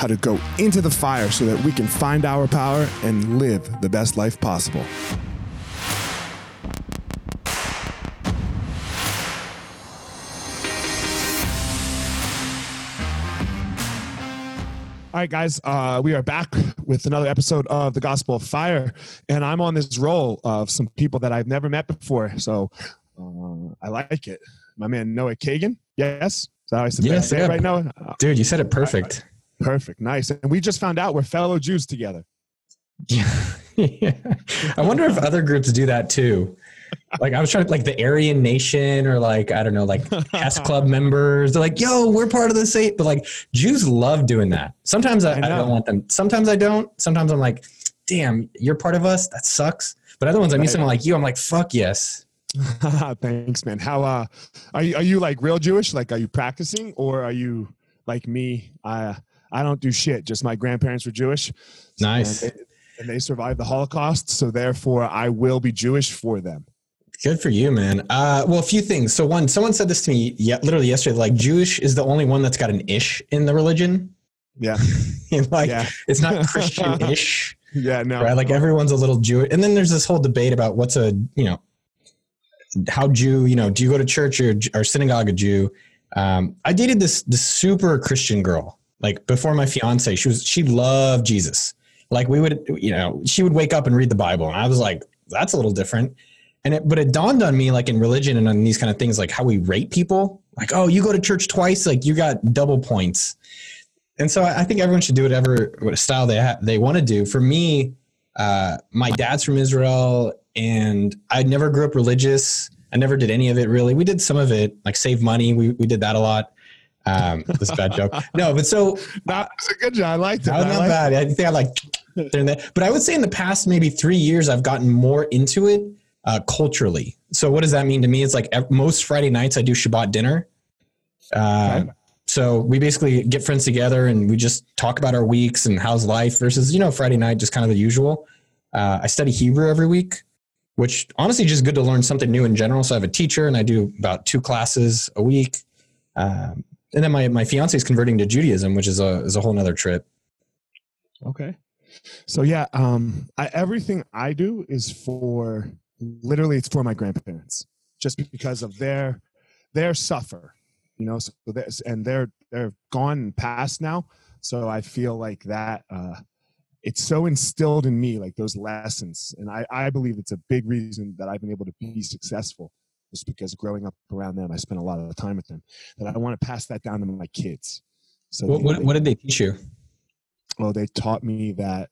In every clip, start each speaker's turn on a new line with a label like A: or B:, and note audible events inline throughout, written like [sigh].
A: how to go into the fire so that we can find our power and live the best life possible. All right, guys, uh, we are back with another episode of the Gospel of Fire, and I'm on this roll of some people that I've never met before. So uh, I like it. My man Noah Kagan. Yes. Is that how I said
B: yes,
A: yeah. right
B: now? Dude, you said it perfect.
A: Perfect. Nice. And we just found out we're fellow Jews together.
B: yeah. [laughs] I wonder if other groups do that too. Like I was trying to like the Aryan Nation or like I don't know like S [laughs] Club members. They're like, "Yo, we're part of the state." But like Jews love doing that. Sometimes I, I, I don't want them. Sometimes I don't. Sometimes I'm like, "Damn, you're part of us. That sucks." But other ones, I meet someone like you. I'm like, "Fuck yes." [laughs]
A: Thanks, man. How uh, are you? Are you like real Jewish? Like, are you practicing, or are you like me? I I don't do shit. Just my grandparents were Jewish.
B: Nice.
A: And they, and they survived the Holocaust, so therefore I will be Jewish for them.
B: Good for you, man. Uh, well, a few things. So one, someone said this to me yeah, literally yesterday. Like Jewish is the only one that's got an ish in the religion.
A: Yeah. [laughs]
B: like yeah. it's not [laughs] Christian-ish.
A: yeah, no.
B: Right? Like everyone's a little Jewish. And then there's this whole debate about what's a, you know, how Jew, you know, do you go to church or, or synagogue a Jew? Um, I dated this this super Christian girl like before my fiance, she was she loved Jesus. Like we would, you know, she would wake up and read the Bible, and I was like, that's a little different. And it, but it dawned on me, like in religion and on these kind of things, like how we rate people. Like, oh, you go to church twice, like you got double points. And so I think everyone should do whatever what style they ha- they want to do. For me, uh, my dad's from Israel, and I never grew up religious. I never did any of it really. We did some of it, like save money. We we did that a lot. Um, this bad joke. No, but so
A: that's a good joke. I liked it.
B: That was not bad. I think I like that. But I would say in the past maybe three years, I've gotten more into it uh, culturally. So what does that mean to me? It's like most Friday nights I do Shabbat dinner. Uh, okay. So we basically get friends together and we just talk about our weeks and how's life versus you know Friday night just kind of the usual. Uh, I study Hebrew every week, which honestly just good to learn something new in general. So I have a teacher and I do about two classes a week. Um, and then my my fiance is converting to Judaism, which is a is a whole nother trip.
A: Okay, so yeah, um, I, everything I do is for literally it's for my grandparents, just because of their their suffer, you know. So this and they're they're gone and past now, so I feel like that uh, it's so instilled in me, like those lessons. And I, I believe it's a big reason that I've been able to be successful just because growing up around them, I spent a lot of time with them. That I want to pass that down to my kids.
B: So what, what, what did they teach you?
A: Well, they taught me that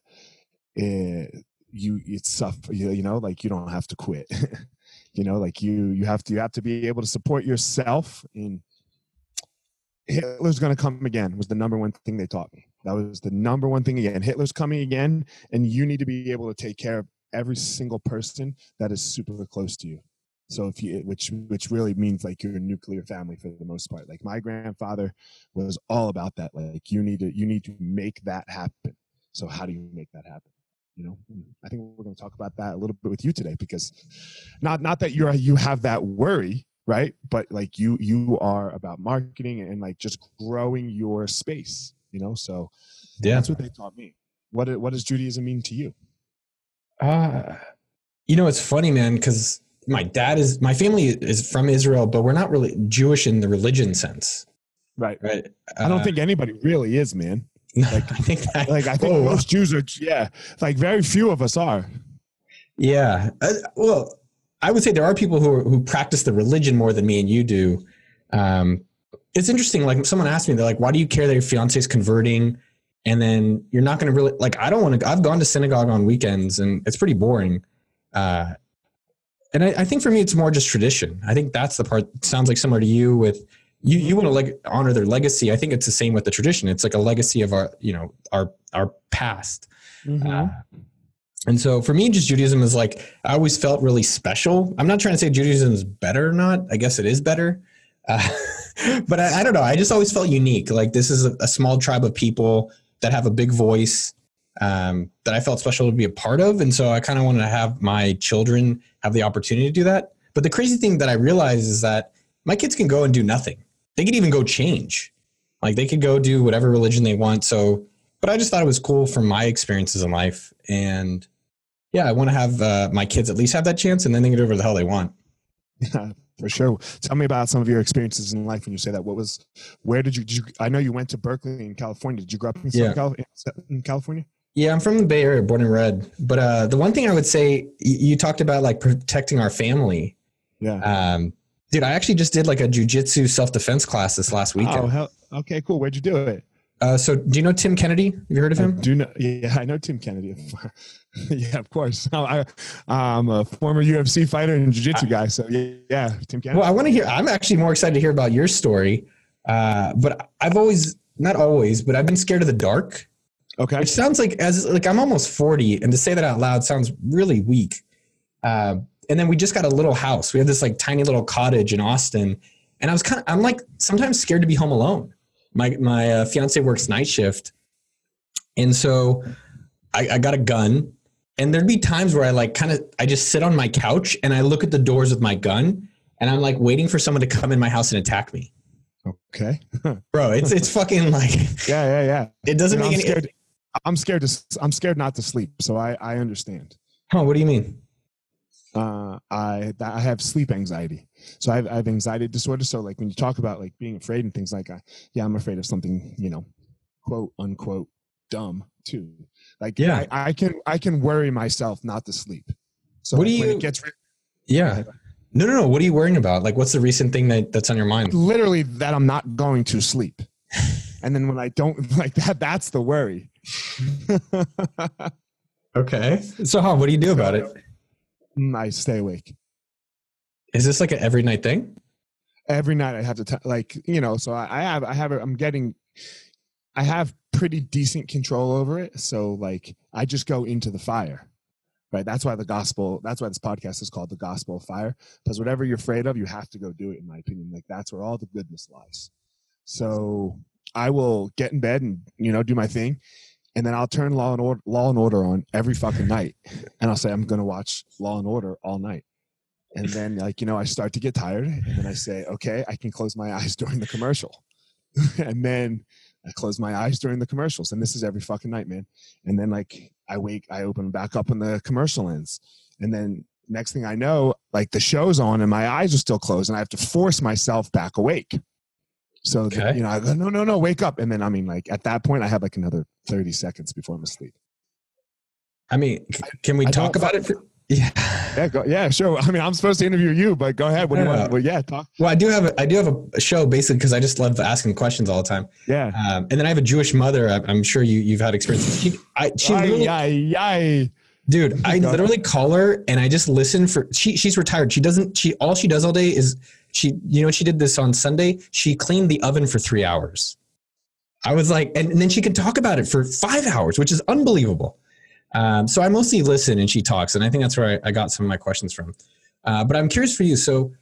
A: it, eh, you it's suffer you, you know like you don't have to quit [laughs] you know like you you have to you have to be able to support yourself and hitler's going to come again was the number one thing they taught me that was the number one thing again hitler's coming again and you need to be able to take care of every single person that is super close to you so if you which which really means like your nuclear family for the most part. Like my grandfather was all about that like you need to you need to make that happen. So how do you make that happen? You know i think we're going to talk about that a little bit with you today because not not that you're you have that worry right? But like you you are about marketing and like just growing your space you know? So yeah. that's what they taught me. What what does judaism mean to you?
B: Uh you know it's funny man because my dad is my family is from israel but we're not really jewish in the religion sense
A: right right uh, i don't uh, think anybody really is man [laughs] like I think that, like I think oh. most Jews are yeah, like very few of us are.
B: Yeah. Uh, well, I would say there are people who are, who practice the religion more than me and you do. Um, it's interesting. Like someone asked me, they're like, "Why do you care that your fiance is converting?" And then you're not going to really like. I don't want to. I've gone to synagogue on weekends, and it's pretty boring. Uh, and I, I, think for me, it's more just tradition. I think that's the part. Sounds like similar to you with you you want to like honor their legacy. I think it's the same with the tradition. It's like a legacy of our you know our our past. Mm-hmm. Uh, and so for me, just Judaism is like I always felt really special. I'm not trying to say Judaism is better or not. I guess it is better, uh, [laughs] but I, I, don't know. I just always felt unique. Like this is a, a small tribe of people that have a big voice um, that I felt special to be a part of, and so I kind of wanted to have my children have the opportunity to do that. But the crazy thing that I realized is that my kids can go and do nothing they could even go change. Like they could go do whatever religion they want. So, but I just thought it was cool from my experiences in life. And yeah, I want to have uh, my kids at least have that chance and then they can do whatever the hell they want.
A: Yeah, for sure. Tell me about some of your experiences in life when you say that. What was, where did you, did you I know you went to Berkeley in California. Did you grow up in, yeah. California?
B: Yeah, I'm from the Bay Area, born and bred. But uh, the one thing I would say, you talked about like protecting our family.
A: Yeah.
B: Um, Dude, I actually just did like a jujitsu self defense class this last weekend. Oh,
A: hell, okay, cool. Where'd you do it?
B: Uh, so, do you know Tim Kennedy? Have you heard of him?
A: I do know? Yeah, I know Tim Kennedy. [laughs] yeah, of course. [laughs] I, am a former UFC fighter and jiu-jitsu guy. So yeah, Tim Kennedy.
B: Well, I want to hear. I'm actually more excited to hear about your story. Uh, but I've always, not always, but I've been scared of the dark.
A: Okay.
B: Which sounds like as like I'm almost 40, and to say that out loud sounds really weak. Uh, and then we just got a little house. We have this like tiny little cottage in Austin, and I was kind of I'm like sometimes scared to be home alone. My my uh, fiance works night shift, and so I, I got a gun. And there'd be times where I like kind of I just sit on my couch and I look at the doors with my gun, and I'm like waiting for someone to come in my house and attack me.
A: Okay, [laughs]
B: bro, it's it's fucking like
A: yeah yeah yeah.
B: It doesn't make
A: I'm
B: any.
A: Scared, I'm scared to I'm scared not to sleep, so I I understand.
B: Huh? What do you mean?
A: uh, I I have sleep anxiety. So I have, I have, anxiety disorder. So like when you talk about like being afraid and things like, I, yeah, I'm afraid of something, you know, quote unquote dumb too. Like yeah, I, I can I can worry myself not to sleep. So
B: what do you?
A: It gets,
B: yeah. No, no, no. What are you worrying about? Like, what's the recent thing that, that's on your mind?
A: Literally, that I'm not going to sleep. [laughs] and then when I don't [laughs] like that, that's the worry.
B: Okay. So, how? What do you do about it?
A: Mm, I stay awake.
B: Is this like an every night thing?
A: Every night I have to t- like you know. So I, I have I have I'm getting I have pretty decent control over it. So like I just go into the fire. Right. That's why the gospel, that's why this podcast is called the gospel of fire. Because whatever you're afraid of, you have to go do it, in my opinion. Like that's where all the goodness lies. So I will get in bed and, you know, do my thing and then I'll turn Law and Order, Law and Order on every fucking night, and I'll say I'm to watch Law and Order all night. And then, like you know, I start to get tired, and then I say, okay, I can close my [laughs] eyes during the commercial, [laughs] and then I close my eyes during the commercials, and this is every fucking night, man. And then, like, I wake, I open back up when the commercial ends, and then next thing I know, like the show's on, and my eyes are still closed, and I have to force myself back awake. So okay. that, you know, I go, no, no, no, wake up. And then I mean, like at that point, I have like another 30 seconds before I'm asleep.
B: I mean, can we
A: I
B: talk about it? For, [laughs] yeah.
A: Yeah, go, yeah, sure. I mean, I'm supposed to interview you, but go ahead. What do you want? Well, yeah, talk.
B: Well, I do have a, I do have a- show basically because I just love asking questions all the time.
A: Yeah.
B: Um, and then I have a Jewish mother. I- I'm sure you you've had experience. She, I, she literally,
A: Ay, ay, ay.
B: dude, I literally call her and I just listen for. She she's retired. She doesn't. She all she does all day is she. You know, she did this on Sunday. She cleaned the oven for three hours. I was like, and, and then she could talk about it for five hours, which is unbelievable. Um, so I mostly listen and she talks, and I think that's where I, I got some of my questions from. Uh, but I'm curious for you. So,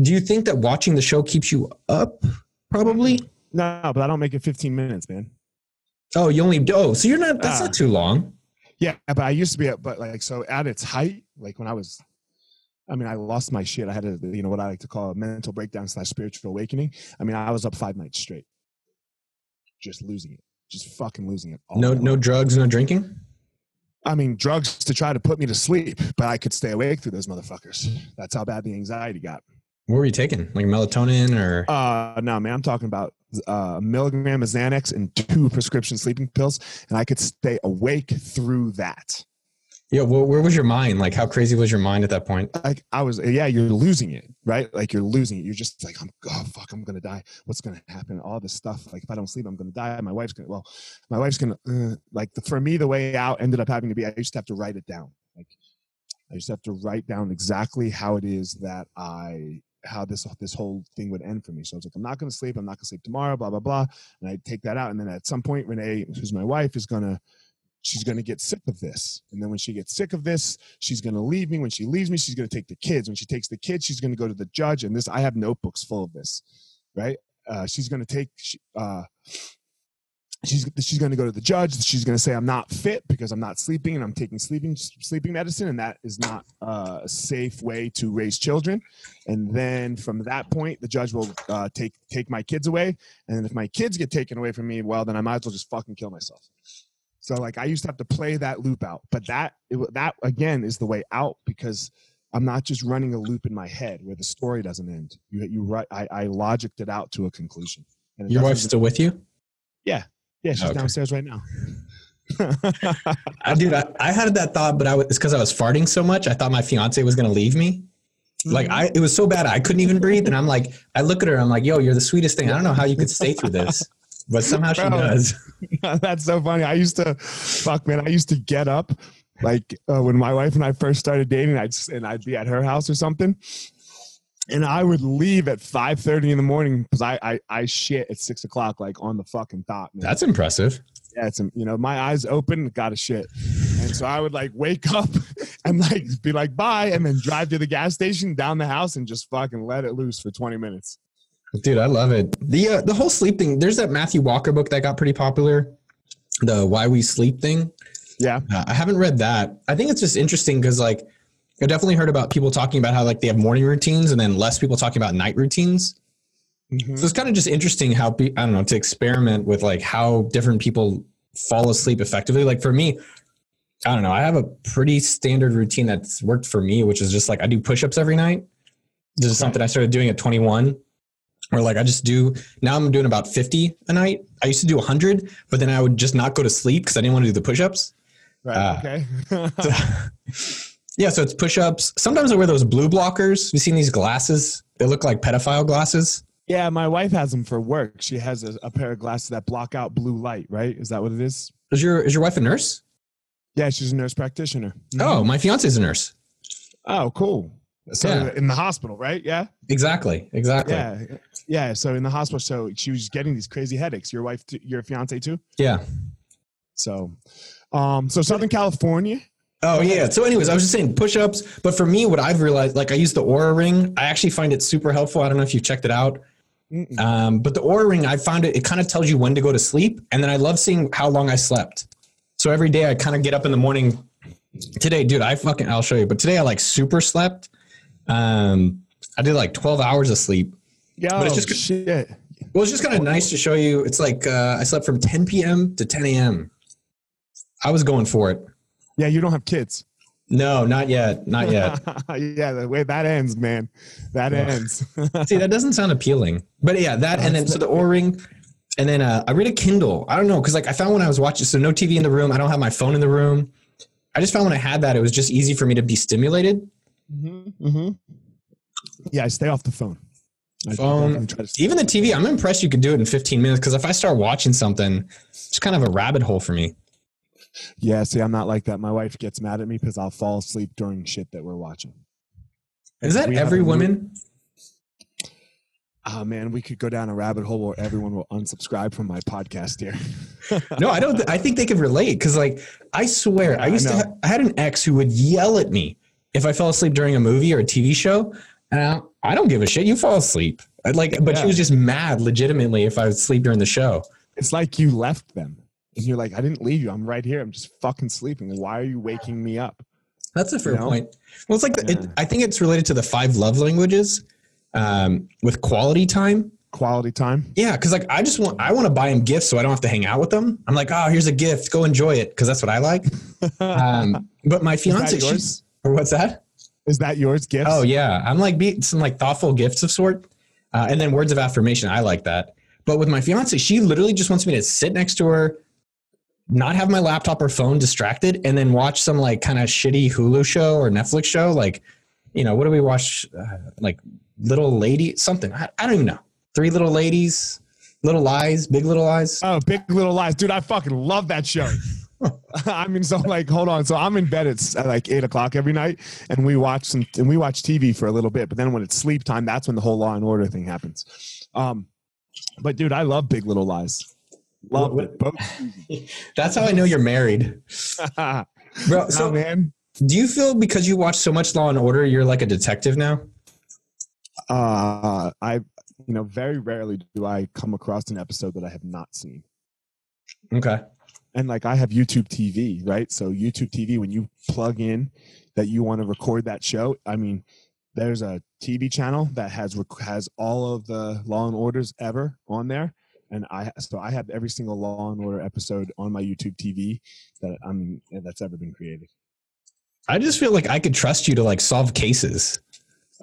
B: do you think that watching the show keeps you up? Probably.
A: No, but I don't make it 15 minutes, man.
B: Oh, you only oh, so you're not. That's
A: Ah.
B: not too long.
A: Yeah, but I used to be, but like, so at its height, like when I was, I mean, I lost my shit. I had a, you know, what I like to call a mental breakdown slash spiritual awakening. I mean, I was up five nights straight, just losing it, just fucking losing it. all
B: No, no drugs, no drinking.
A: I mean, drugs to try to put me to sleep, but I could stay awake through those motherfuckers. That's how bad the anxiety got.
B: What were you taking? Like melatonin or?
A: Uh, no, man, I'm talking about uh, a milligram of Xanax and two prescription sleeping pills, and I could stay awake through that.
B: Yeah, where, where was your mind? Like, how crazy was your mind at that point?
A: like I was, yeah, you're losing it, right? Like you're losing it. You're just like, I'm, oh fuck, I'm gonna die. What's gonna happen? All this stuff. Like if I don't sleep, I'm gonna die. My wife's gonna, well, my wife's gonna, uh, like the, for me, the way out ended up having to be. I used to have to write it down. Like I to have to write down exactly how it is that I, how this this whole thing would end for me. So I was like, I'm not gonna sleep. I'm not gonna sleep tomorrow. Blah blah blah. And I take that out, and then at some point, Renee, who's my wife, is gonna. She's going to get sick of this. And then when she gets sick of this, she's going to leave me. When she leaves me, she's going to take the kids. When she takes the kids, she's going to go to the judge. And this, I have notebooks full of this, right? Uh, she's going to take, uh, she's, she's going to go to the judge. She's going to say, I'm not fit because I'm not sleeping and I'm taking sleeping, sleeping medicine. And that is not uh, a safe way to raise children. And then from that point, the judge will uh, take, take my kids away. And if my kids get taken away from me, well, then I might as well just fucking kill myself. So like I used to have to play that loop out, but that it, that again is the way out because I'm not just running a loop in my head where the story doesn't end. You you right I, I logicked it out to a conclusion.
B: Your wife's still with you?
A: yeah yeah, she's
B: Okay.
A: downstairs right now. [laughs]
B: I, dude, I, I had that thought, but I was, it's because I was farting so much. I thought my fiance was going to leave me. Like mm-hmm. I, it was so bad. I couldn't even breathe. And I'm like, I look at her. I'm like, yo, you're the sweetest thing. I don't know how you could stay through this, but somehow she does. [laughs]
A: That's so funny. I used to, fuck man, I used to get up like uh, when my wife and I first started dating. I'd and I'd be at her house or something, and I would leave at five thirty in the morning because I, I I shit at six o'clock like on the fucking dot. Man.
B: That's impressive.
A: yeah, it's you know my eyes open, got a shit, and so I would like wake up [laughs] and like be like bye, and then drive to the gas station down the house and just fucking let it loose for twenty minutes.
B: Dude, I love it. The uh, the whole sleep thing. There's that Matthew Walker book that got pretty popular, the Why We Sleep thing.
A: Yeah,
B: Uh, I haven't read that. I think it's just interesting because like I definitely heard about people talking about how like they have morning routines and then less people talking about night routines.
A: Mhm.
B: So it's kind of just interesting how I don't know to experiment with like how different people fall asleep effectively. Like for me, I don't know. I have a pretty standard routine that's worked for me, which is just like I do push-ups every night. This is
A: Okay.
B: something I started doing at 21. Or like I just do now I'm doing about 50 a night. I used to do 100, but then I would just not go to sleep because I didn't want to do the push-ups.
A: right.
B: Ah.
A: okay.
B: yeah, so it's push-ups. Sometimes I wear those blue blockers. You seen these glasses? They look like pedophile glasses.
A: yeah, my wife has them for work. She has a, a pair of glasses that block out blue light. Right? Is that what it is?
B: Is your is your wife a nurse?
A: Yeah, she's a nurse practitioner.
B: Oh, my fiance's a nurse.
A: Oh, cool. So
B: Yeah.
A: in the hospital, right? Yeah.
B: Exactly. Exactly.
A: Yeah. Yeah. So in the hospital, so she was getting these crazy headaches. Your wife, your fiance too.
B: Yeah.
A: So, um, so Southern California.
B: Oh yeah. So, anyways, I was just saying push-ups. But for me, what I've realized, like I use the Oura Ring. I actually find it super helpful. I don't know if you've checked it out.
A: Mm-mm.
B: Um, but the Oura Ring, I found it. It kind of tells you when to go to sleep, and then I love seeing how long I slept. So every day I kind of get up in the morning. Today, dude, I fucking I'll show you. But today I like super slept. Um, I did like 12 hours of sleep.
A: Yo,
B: it's just-
A: shit.
B: Well, it's just kind of nice to show you. It's like uh, I slept from 10 p.m. to 10 a.m. I was going for it.
A: Yeah, you don't have kids.
B: No, not yet. Not yet. [laughs]
A: yeah, the way that ends, man. That
B: Ugh.
A: ends. [laughs]
B: See, that doesn't sound appealing. But yeah, that and then so the Oura ring, and then uh, I read a Kindle. I don't know because like I found when I was watching, so no TV in the room. I don't have my phone in the room. I just found when I had that, it was just easy for me to be stimulated.
A: Mm-hmm. Mm-hmm. Yeah, I stay off the phone.
B: Phone,
A: definitely try to stay-
B: Even the TV, I'm impressed you could do it in 15 minutes because if I start watching something, it's kind of a rabbit hole for me.
A: Yeah, see, I'm not like that. My wife gets mad at me because I'll fall asleep during shit that we're watching.
B: Is that
A: We
B: every woman?
A: Oh man, we could go down a rabbit hole where everyone will unsubscribe from my podcast here. [laughs]
B: No, I don't. I think they could relate because, like, I swear,
A: Yeah,
B: I used
A: I
B: to. Ha- I had an ex who would yell at me if I fell asleep during a movie or a TV show, and I, I don't give a shit. You fall asleep, I'd like, but she was just mad, legitimately, if I would sleep during the show.
A: It's like you left them. And you're like, I didn't leave you. I'm right here. I'm just fucking sleeping. Why are you waking me up?
B: That's a fair
A: You know?
B: point. Well, it's like the, it, I think it's related to the five love languages um, with quality time.
A: Quality time.
B: Yeah, because like I just want I want to buy him gifts so I don't have to hang out with them. I'm like, oh, here's a gift, go enjoy it because that's what I like. [laughs] Um, but my fiance, she's, what's that?
A: Is that yours? Gifts?
B: Oh yeah, I'm like be some like thoughtful gifts of sort, uh, and then words of affirmation. I like that. But with my fiance, she literally just wants me to sit next to her, not have my laptop or phone distracted, and then watch some like kind of shitty Hulu show or Netflix show. Like, you know, what do we watch? Uh, like Little Lady, something. I, I don't even know. Three Little Ladies, Little Lies, Big Little Lies.
A: Oh, Big Little Lies, dude! I fucking love that show. [laughs] I mean, so like, hold on. So I'm in bed at, at like eight o'clock every night, and we watch some, and we watch TV for a little bit. But then when it's sleep time, that's when the whole Law and Order thing happens. Um, but dude, I love Big Little Lies. Love
B: What-
A: it. [laughs]
B: That's how I know you're married, [laughs] bro. So,
A: man.
B: do you feel because you watch so much Law and Order, you're like a detective now?
A: Uh, I, you know, very rarely do I come across an episode that I have not seen.
B: Okay.
A: and like I have YouTube TV, right? So YouTube TV, when you plug in that you want to record that show, I mean, there's a TV channel that has has all of the Law and Orders ever on there, and I so I have every single Law and Order episode on my YouTube TV that I mean that's ever been created.
B: I just feel like I could trust you to like solve cases.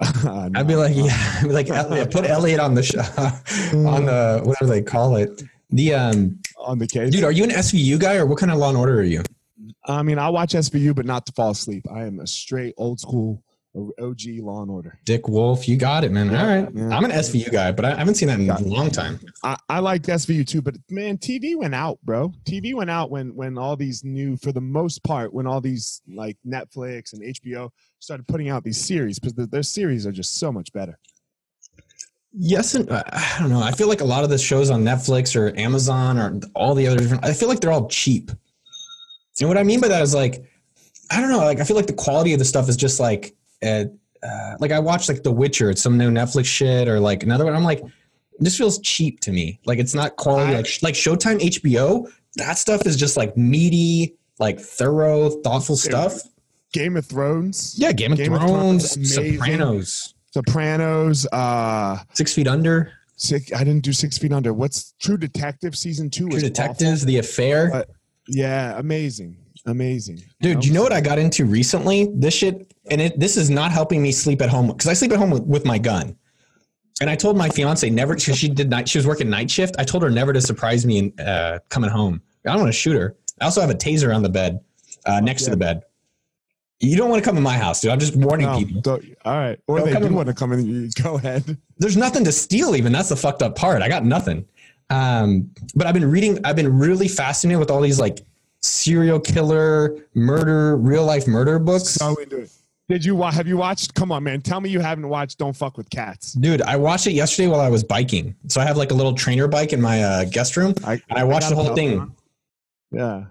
B: [laughs] I'd be
A: No.
B: like, [laughs] yeah, I'd be like Elliot, put Elliot on the show, [laughs] on mm. the whatever they call it. The um,
A: on the case,
B: dude, are you an SVU guy or what kind of Law and Order are you?
A: I mean, I watch SVU, but not to fall asleep. I am a straight old school OG Law and Order.
B: Dick Wolf, you got it, man. All right,
A: Yeah.
B: I'm an SVU guy, but I haven't seen that in a long time.
A: I, I liked SVU too, but man, TV went out, bro. TV went out when when all these new, for the most part, when all these like Netflix and HBO started putting out these series because the, their series are just so much better.
B: Yes, and uh, I don't know. I feel like a lot of the shows on Netflix or Amazon or all the other different. I feel like they're all cheap. And what I mean by that is like, I don't know. Like I feel like the quality of the stuff is just like, uh, uh, like I watched like The Witcher. It's some new Netflix shit or like another one. I'm like, this feels cheap to me. Like it's not quality.
A: I-
B: like like Showtime, HBO. That stuff is just like meaty, like thorough, thoughtful stuff.
A: Game of Thrones,
B: Yeah, Game of
A: Game of
B: Thrones,
A: Thrones, amazing.
B: Sopranos,
A: Sopranos, uh,
B: Six Feet Under,
A: six, I didn't do Six Feet Under. What's True Detective season two?
B: True
A: is
B: Detectives, The Affair.
A: But- Yeah, amazing, amazing.
B: Dude, you know what I got into recently? This shit, and it this is not helping me sleep at home because I sleep at home with, with my gun. And I told my fiance never because she did night. She was working night shift. I told her never to surprise me in, uh, coming home. I don't want to shoot her. I also have a taser on the bed, uh, next to the bed. You don't want to come in my house, dude. I'm just warning
A: No,
B: people.
A: all right, or
B: Don't
A: they do
B: in-
A: want to come in. Go ahead. [laughs]
B: There's nothing to steal. Even that's the fucked up part. I got nothing. Um, but I've been reading. I've been really fascinated with all these like serial killer, murder, real life murder books.
A: So into it. Did you wa- have you watched? Come on, man. Tell me you haven't watched. Don't fuck with cats.
B: Dude, I watched it yesterday while I was biking. So I have like a little trainer bike in my uh, guest room,
A: I,
B: and I watched the whole thing.
A: Yeah.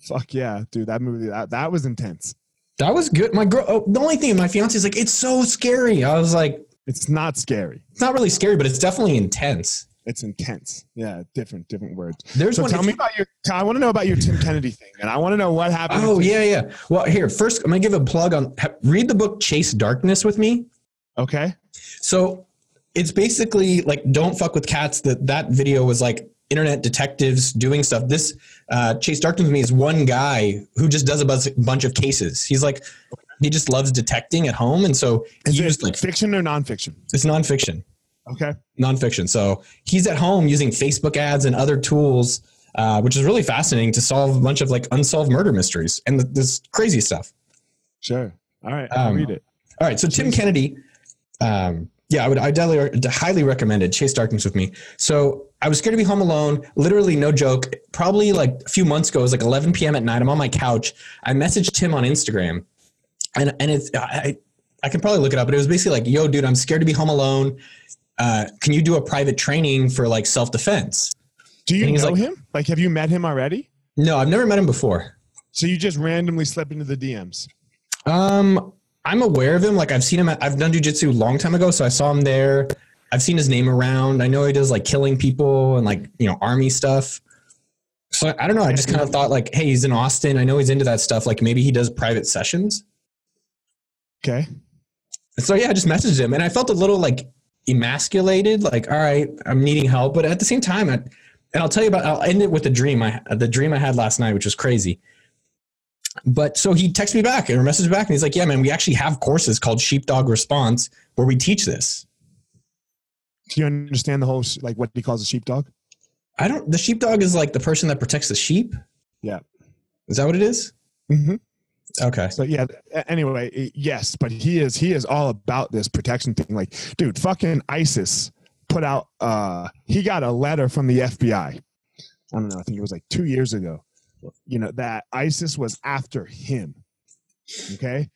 A: Fuck yeah, dude. That movie that, that was intense.
B: That was good. My girl, oh, the only thing, my fiance is like, it's so scary. I was like,
A: It's not scary.
B: it's not really scary, but it's definitely intense.
A: It's intense. Yeah, different different words.
B: There's
A: So
B: one.
A: tell me
B: you-
A: about your. I want to know about your Tim Kennedy thing, and I want to know what happened.
B: oh yeah, yeah. Well, here first, I'm gonna give a plug on. Read the book Chase Darkness with me.
A: Okay.
B: So it's basically like don't fuck with cats. That that video was like internet detectives doing stuff. This uh, Chase Darkness with me is one guy who just does a bunch of cases. He's like he just loves detecting at home, and so he
A: Is
B: just
A: it
B: like
A: fiction or nonfiction?
B: it's nonfiction.
A: Okay.
B: nonfiction. So he's at home using Facebook ads and other tools uh, which is really fascinating to solve a bunch of like unsolved murder mysteries and this crazy stuff.
A: Sure. All right. I'll
B: Um,
A: read it.
B: All right, so Tim Kennedy, um, yeah, I would I definitely highly recommend it. Chase Darkness with me. So I was scared to be home alone. Literally, no joke. Probably like a few months ago, it was like 11 p.m. at night. I'm on my couch. I messaged Tim on Instagram, and and it's I I can probably look it up, but it was basically like, "Yo, dude, I'm scared to be home alone. Uh, can you do a private training for like self defense?"
A: Do you know
B: like-
A: him? Like, have you met him already?
B: No, I've never met him before.
A: So you just randomly slip into the DMs.
B: Um, I'm aware of him. Like I've seen him. At, I've done jujitsu a long time ago, so I saw him there. I've seen his name around. I know he does like killing people and like you know army stuff. So I don't know. I just kind of thought like, hey, he's in Austin. I know he's into that stuff. Like maybe he does private sessions.
A: Okay.
B: So yeah, I just messaged him, and I felt a little like emasculated. Like, all right, I'm needing help, but at the same time, I, and I'll tell you about. I'll end it with the dream. I the dream I had last night, which was crazy. But so he texts me back or messaged back, and he's like, "Yeah, man, we actually have courses called Sheepdog Response where we teach this."
A: Do you understand the whole like what he calls a sheepdog?
B: I don't. The sheepdog is like the person that protects the sheep.
A: Yeah.
B: Is that what it is?
A: Mm-hmm.
B: Okay.
A: So yeah. Anyway, yes, but he is he is all about this protection thing. Like, dude, fucking ISIS put out. uh He got a letter from the FBI. I don't know. I think it was like two years ago. You know that ISIS was after him. Okay.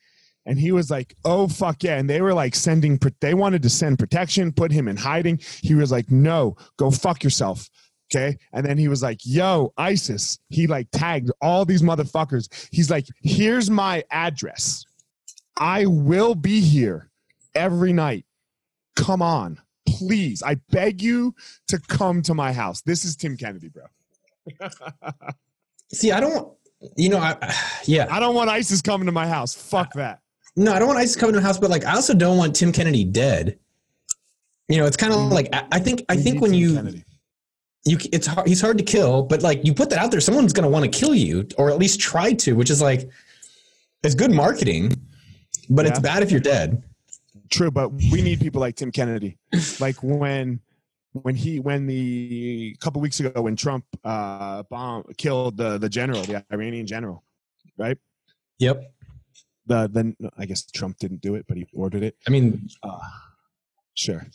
A: And he was like, "Oh fuck yeah!" And they were like sending. They wanted to send protection, put him in hiding. He was like, "No, go fuck yourself." Okay. And then he was like, "Yo, ISIS." He like tagged all these motherfuckers. He's like, "Here's my address. I will be here every night. Come on, please. I beg you to come to my house. This is Tim Kennedy, bro. [laughs]
B: See, I don't. You know, I [sighs] yeah.
A: I don't want ISIS coming to my house. Fuck that."
B: No, I don't want ISIS coming to my house, but like I also don't want Tim Kennedy dead. You know, it's kind of mm-hmm. like I, I think I
A: We
B: think when
A: Tim
B: you
A: Kennedy.
B: you it's hard, he's hard to kill, but like you put that out there, someone's gonna want to kill you or at least try to, which is like it's good marketing, but it's bad if you're dead.
A: True, but we need people like Tim Kennedy. Like when when he when the couple weeks ago when Trump uh bomb killed the the general, the Iranian general, right?
B: Yep.
A: The then I guess Trump didn't do it, but he ordered it.
B: I mean,
A: Uh, sure.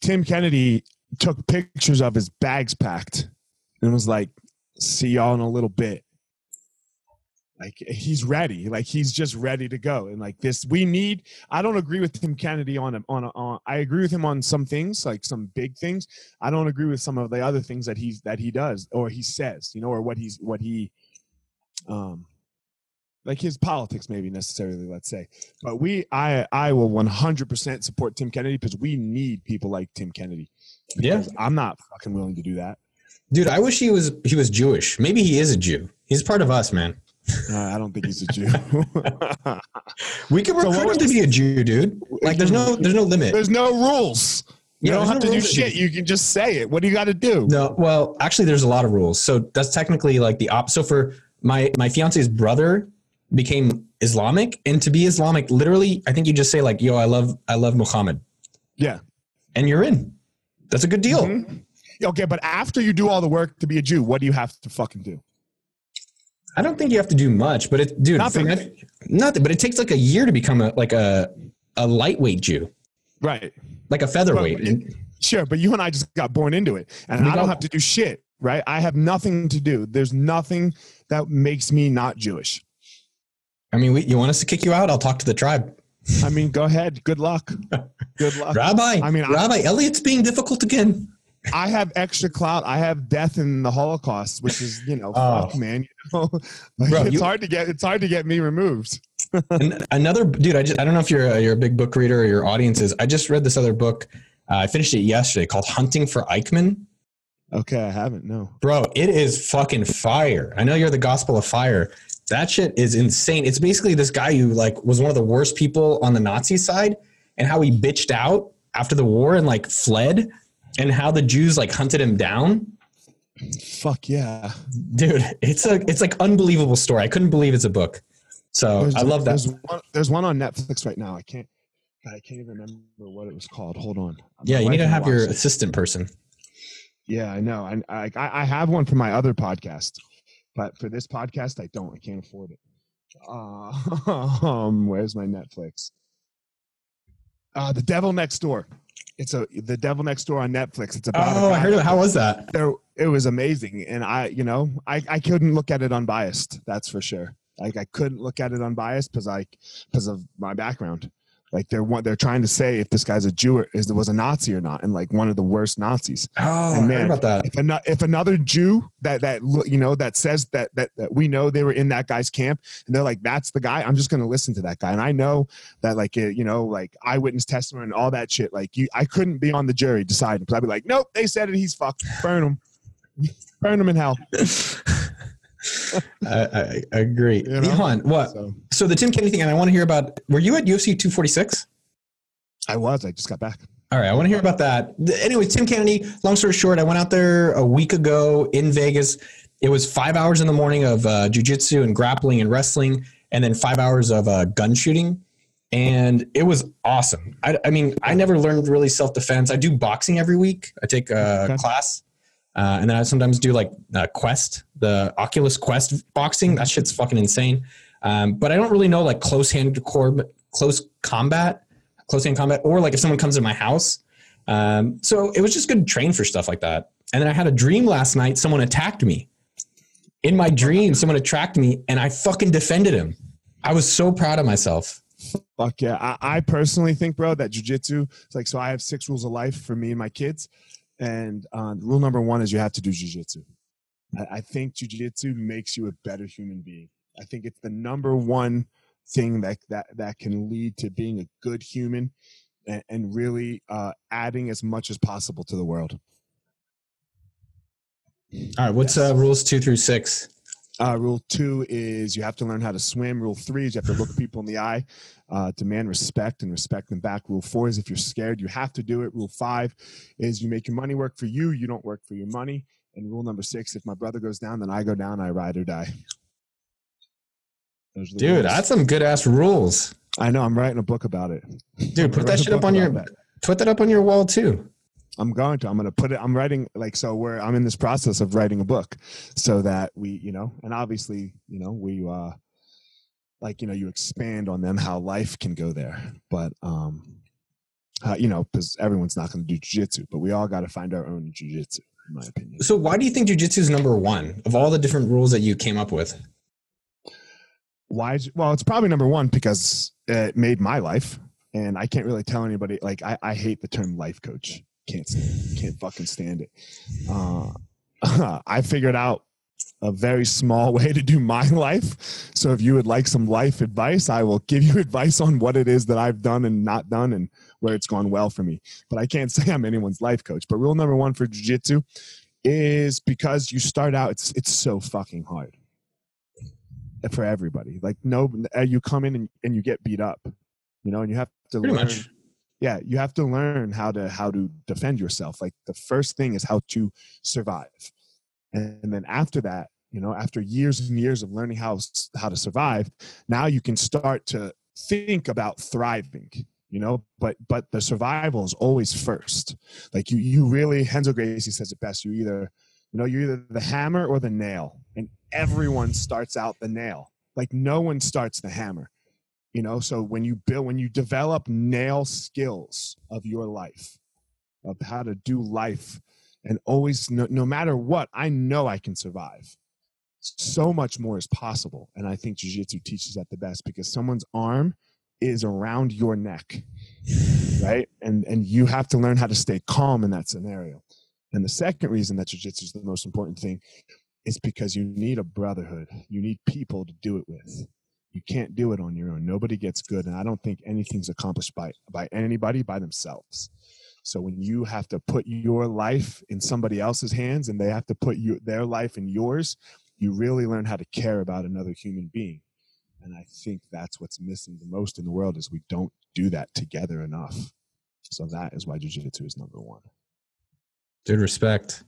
A: Tim Kennedy took pictures of his bags packed and was like, "See y'all in a little bit." Like he's ready, like he's just ready to go, and like this, we need. I don't agree with Tim Kennedy on a, on a, on. I agree with him on some things, like some big things. I don't agree with some of the other things that he's that he does or he says, you know, or what he's what he, um, like his politics maybe necessarily. Let's say, but we, I, I will 100% support Tim Kennedy because we need people like Tim Kennedy.
B: yeah,
A: I'm not fucking willing to do that.
B: dude, I wish he was he was Jewish. Maybe he is a Jew. He's part of us, man.
A: Uh, I don't think he's a Jew. [laughs]
B: We could recruit
A: what
B: him to be a Jew, dude. Like, there's no there's no limit.
A: There's no rules. You
B: Yeah,
A: don't have
B: no
A: to do
B: rules.
A: shit. You can just say it. What do you got to do?
B: No, well, actually, there's a lot of rules. So that's technically like the op. So for my my fiance's brother became Islamic, and to be Islamic, literally, I think you just say like, "Yo, I love I love Muhammad,"
A: Yeah.
B: and you're in. That's a good deal.
A: Mhm. Okay, but after you do all the work to be a Jew, what do you have to fucking do?
B: I don't think you have to do much, but it, dude,
A: Nothing.
B: nothing. But it takes like a year to become a like a a lightweight Jew,
A: Right.
B: like a featherweight.
A: But Sure, but you and I just got born into it, and
B: We
A: I don't have to do shit. Right? I have nothing to do. There's nothing that makes me not Jewish.
B: I mean, we, you want us to kick you out? I'll talk to the tribe.
A: I mean, go ahead. Good luck. [laughs] Good luck.
B: Rabbi,
A: I mean, I-
B: Rabbi Elliot's being difficult again.
A: I have extra clout. I have death in the Holocaust, which is you know,
B: Oh.
A: fuck, man. You know, [laughs] like,
B: Bro,
A: it's
B: you-
A: hard to get. It's hard to get me removed. [laughs]
B: and another dude, I just I don't know if you're a, you're a big book reader or your audience is. I just read this other book. Uh, I finished it yesterday called Hunting for Eichmann.
A: Okay, I haven't. No.
B: Bro, it is fucking fire. I know you're the gospel of fire. That shit is insane. It's basically this guy who like was one of the worst people on the Nazi side and how he bitched out after the war and like fled and how the Jews like hunted him down.
A: Fuck yeah.
B: Dude, it's a it's like unbelievable story. I couldn't believe it's a book. So
A: There's,
B: I love that.
A: There's one, there's one on Netflix right now. I can't. I can't even remember what it was called. Hold on.
B: Yeah, you need to have your
A: it.
B: assistant person.
A: Yeah, I know. I, I I have one for my other podcast, but for this podcast, I don't. I can't afford it. Uh, [laughs] um, where's my Netflix? Uh, the Devil Next Door. It's a the Devil Next Door on Netflix. It's about.
B: Oh, I heard it. How was that?
A: There, it was amazing, and I, you know, I I couldn't look at it unbiased. That's for sure. Like I couldn't look at it unbiased because I because of my background. Like they're what they're trying to say if this guy's a Jew or is was a Nazi or not, and like one of the worst Nazis.
B: Oh,
A: And
B: I heard about that.
A: If, ano- if another Jew that that you know that says that, that that we know they were in that guy's camp, and they're like, "That's the guy," I'm just gonna listen to that guy, and I know that like uh, you know like eyewitness testimony and all that shit. Like you, I couldn't be on the jury deciding because I'd be like, "Nope, they said it. He's fucked. Burn him, burn him in hell." [laughs] [laughs]
B: I, I, agree.
A: You know?
B: What?
A: So
B: So the Tim Kennedy thing, and I want to hear about. Were you at UFC 246?
A: I was. I just got back.
B: All right, I want to hear about that. Anyway, Tim Kennedy. Long story short, I went out there a week ago in Vegas. It was five hours in the morning of uh, jujitsu and grappling and wrestling, and then five hours of uh, gun shooting, and it was awesome. I, I mean, I never learned really self defense. I do boxing every week. I take a
A: Okay.
B: class, uh, and then I sometimes do like uh, Quest, the Oculus Quest boxing. That shit's fucking insane. Um, but I don't really know like close hand core, close combat, close hand combat, or like if someone comes to my house. Um, so it was just good to train for stuff like that. And then I had a dream last night. Someone attacked me. In my dream, someone attacked me, and I fucking defended him. I was so proud of myself.
A: Fuck yeah. I, I personally think, bro, that jujitsu, it's like, so I have six rules of life for me and my kids. And uh, rule number one is you have to do jujitsu. I, I think jujitsu makes you a better human being. I think it's the number one thing that, that, that can lead to being a good human and, and really uh, adding as much as possible to the world.
B: All right, what's uh, rules two through six?
A: Uh, rule two is you have to learn how to swim. Rule three is you have to look [laughs] people in the eye, uh, demand respect and respect them back. Rule four is if you're scared, you have to do it. Rule five is you make your money work for you, you don't work for your money. And rule number six, if my brother goes down, then I go down, I ride or die. Those are the
B: Dude,
A: rules.
B: that's some good ass rules.
A: I know. I'm writing a book about it.
B: Dude,
A: I'm
B: put that shit up on your put that up on your wall too.
A: I'm going to. I'm going to put it. I'm writing like so. Where I'm in this process of writing a book, so that we, you know, and obviously, you know, we, uh like, you know, you expand on them how life can go there, but, um, uh, you know, because everyone's not going to do jujitsu, but we all got to find our own jujitsu, in my opinion.
B: So why do you think jujitsu is number one of all the different rules that you came up with?
A: Why? Well, it's probably number one because it made my life, and I can't really tell anybody. Like, I, I hate the term life coach. Can't stand, can't fucking stand it. Uh, [laughs] I figured out a very small [laughs] way to do my life. So if you would like some life advice, I will give you [laughs] advice on what it is that I've done and not done and where it's gone well for me. But I can't say I'm anyone's life coach. But rule number one for jujitsu is because you start out, it's it's so fucking hard for everybody. Like no, uh, you come in and, and you get beat up, you know, and you have to
B: Pretty
A: learn.
B: much.
A: Yeah, you have to learn how to how to defend yourself. Like the first thing is how to survive, and, and then after that, you know, after years and years of learning how how to survive, now you can start to think about thriving. You know, but but the survival is always first. Like you you really Renzo Gracie says it best. You either you know, you're either the hammer or the nail, and everyone starts out the nail. Like no one starts the hammer. You know, so when you build, when you develop nail skills of your life, of how to do life, and always, no, no matter what, I know I can survive. So much more is possible, and I think jujitsu teaches that the best because someone's arm is around your neck, right? And and you have to learn how to stay calm in that scenario. And the second reason that jujitsu is the most important thing is because you need a brotherhood. You need people to do it with. You can't do it on your own. Nobody gets good, and I don't think anything's accomplished by by anybody by themselves. So when you have to put your life in somebody else's hands, and they have to put you their life in yours, you really learn how to care about another human being. And I think that's what's missing the most in the world is we don't do that together enough. So that is why jujitsu is number one.
B: Dude, respect.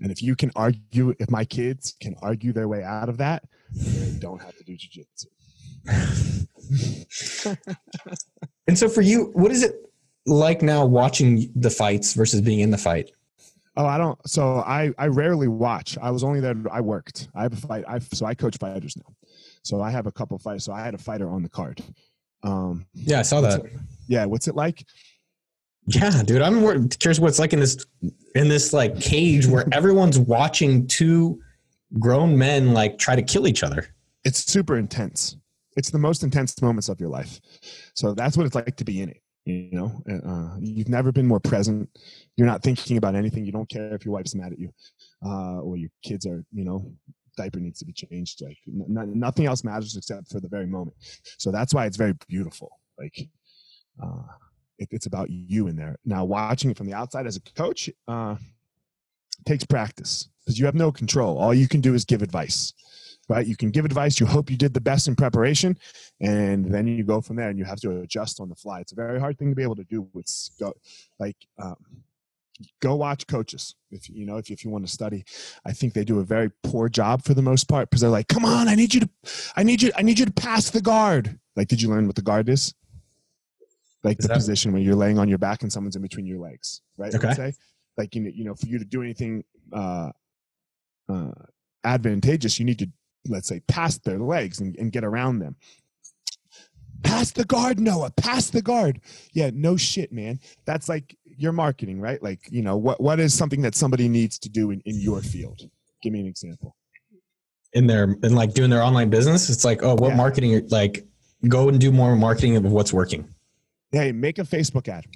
A: And if you can argue, if my kids can argue their way out of that, they don't have to do jujitsu. [laughs]
B: And so for you, what is it like now watching the fights versus being in the fight?
A: Oh, I don't. So I I rarely watch. I was only there. I worked. I have a fight. I so I coach fighters now. So I have a couple fights. So I had a fighter on the card. Um,
B: Yeah, I saw that.
A: it- yeah. What's it like?
B: Yeah, dude, I'm curious what it's like in this in this like cage where [laughs] everyone's watching two grown men like try to kill each other.
A: It's super intense. It's the most intense moments of your life. So that's what it's like to be in it. You know, uh, you've never been more present. You're not thinking about anything. You don't care if your wife's mad at you, uh, or your kids are, you know, diaper needs to be changed. Like n- nothing else matters except for the very moment. So that's why it's very beautiful. Like, uh, it, it's about you in there. Now, watching it from the outside as a coach uh, takes practice because you have no control. All you can do is give advice right? You can give advice. You hope you did the best in preparation, and then you go from there. And you have to adjust on the fly. It's a very hard thing to be able to do. With go, like, um, go watch coaches if you know if if you want to study. I think they do a very poor job for the most part because they're like, "Come on, I need you to, I need you, I need you to pass the guard." Like, did you learn what the guard is? Like
B: Is
A: the
B: that-
A: position where you're laying on your back and someone's in between your legs, right?
B: Okay.
A: Like you know, you know, for you to do anything uh, uh, advantageous, you need to let's say pass their legs and, and get around them pass the guard noah pass the guard yeah no shit man that's like your marketing right like you know what what is something that somebody needs to do in, in your field give me an example
B: in their in like doing their online business. It's like, oh, what
A: Yeah.
B: marketing? Like, go and do more marketing of what's working.
A: hey make a facebook ad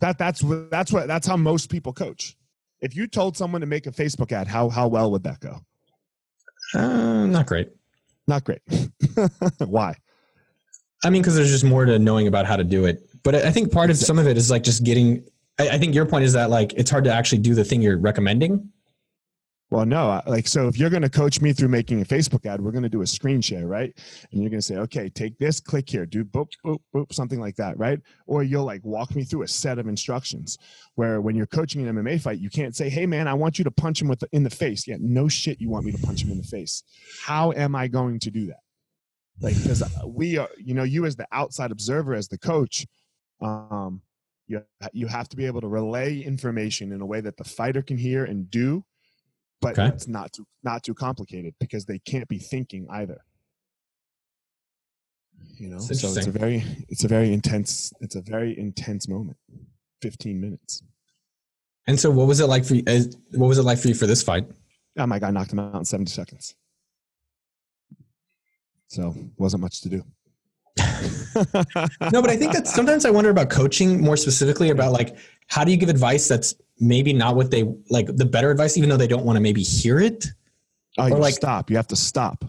A: that that's what that's what that's how most people coach if you told someone to make a facebook ad how how well would that go
B: Uh, not great.
A: not great [laughs] why
B: I mean, because there's just more to knowing about how to do it. But I I think part of some of it is like just getting. I, I think your point is that like it's hard to actually do the thing you're recommending.
A: Well, no, like so if you're going to coach me through making a Facebook ad, we're going to do a screen share, right? And you're going to say, "Okay, take this, click here, do boop boop boop something like that, right?" Or you'll like walk me through a set of instructions where when you're coaching an MMA fight, you can't say, "Hey man, I want you to punch him with the, in the face." Yeah, no shit, you want me to punch him in the face. How am I going to do that? Like cuz we are, you know, you as the outside observer as the coach, um you you have to be able to relay information in a way that the fighter can hear and do but
B: Okay.
A: it's not too not too complicated because they can't be thinking either you know
B: It's
A: so it's a very it's a very intense it's a very intense moment 15 minutes
B: And so, what was it like for you? What was it like for you for this fight?
A: oh my god knocked him out in 70 seconds so wasn't much to do [laughs]
B: No, but I think that sometimes I wonder about coaching more specifically about like how do you give advice that's maybe not what they like the better advice, even though they don't want to maybe hear it.
A: oh you
B: like-
A: stop you have to stop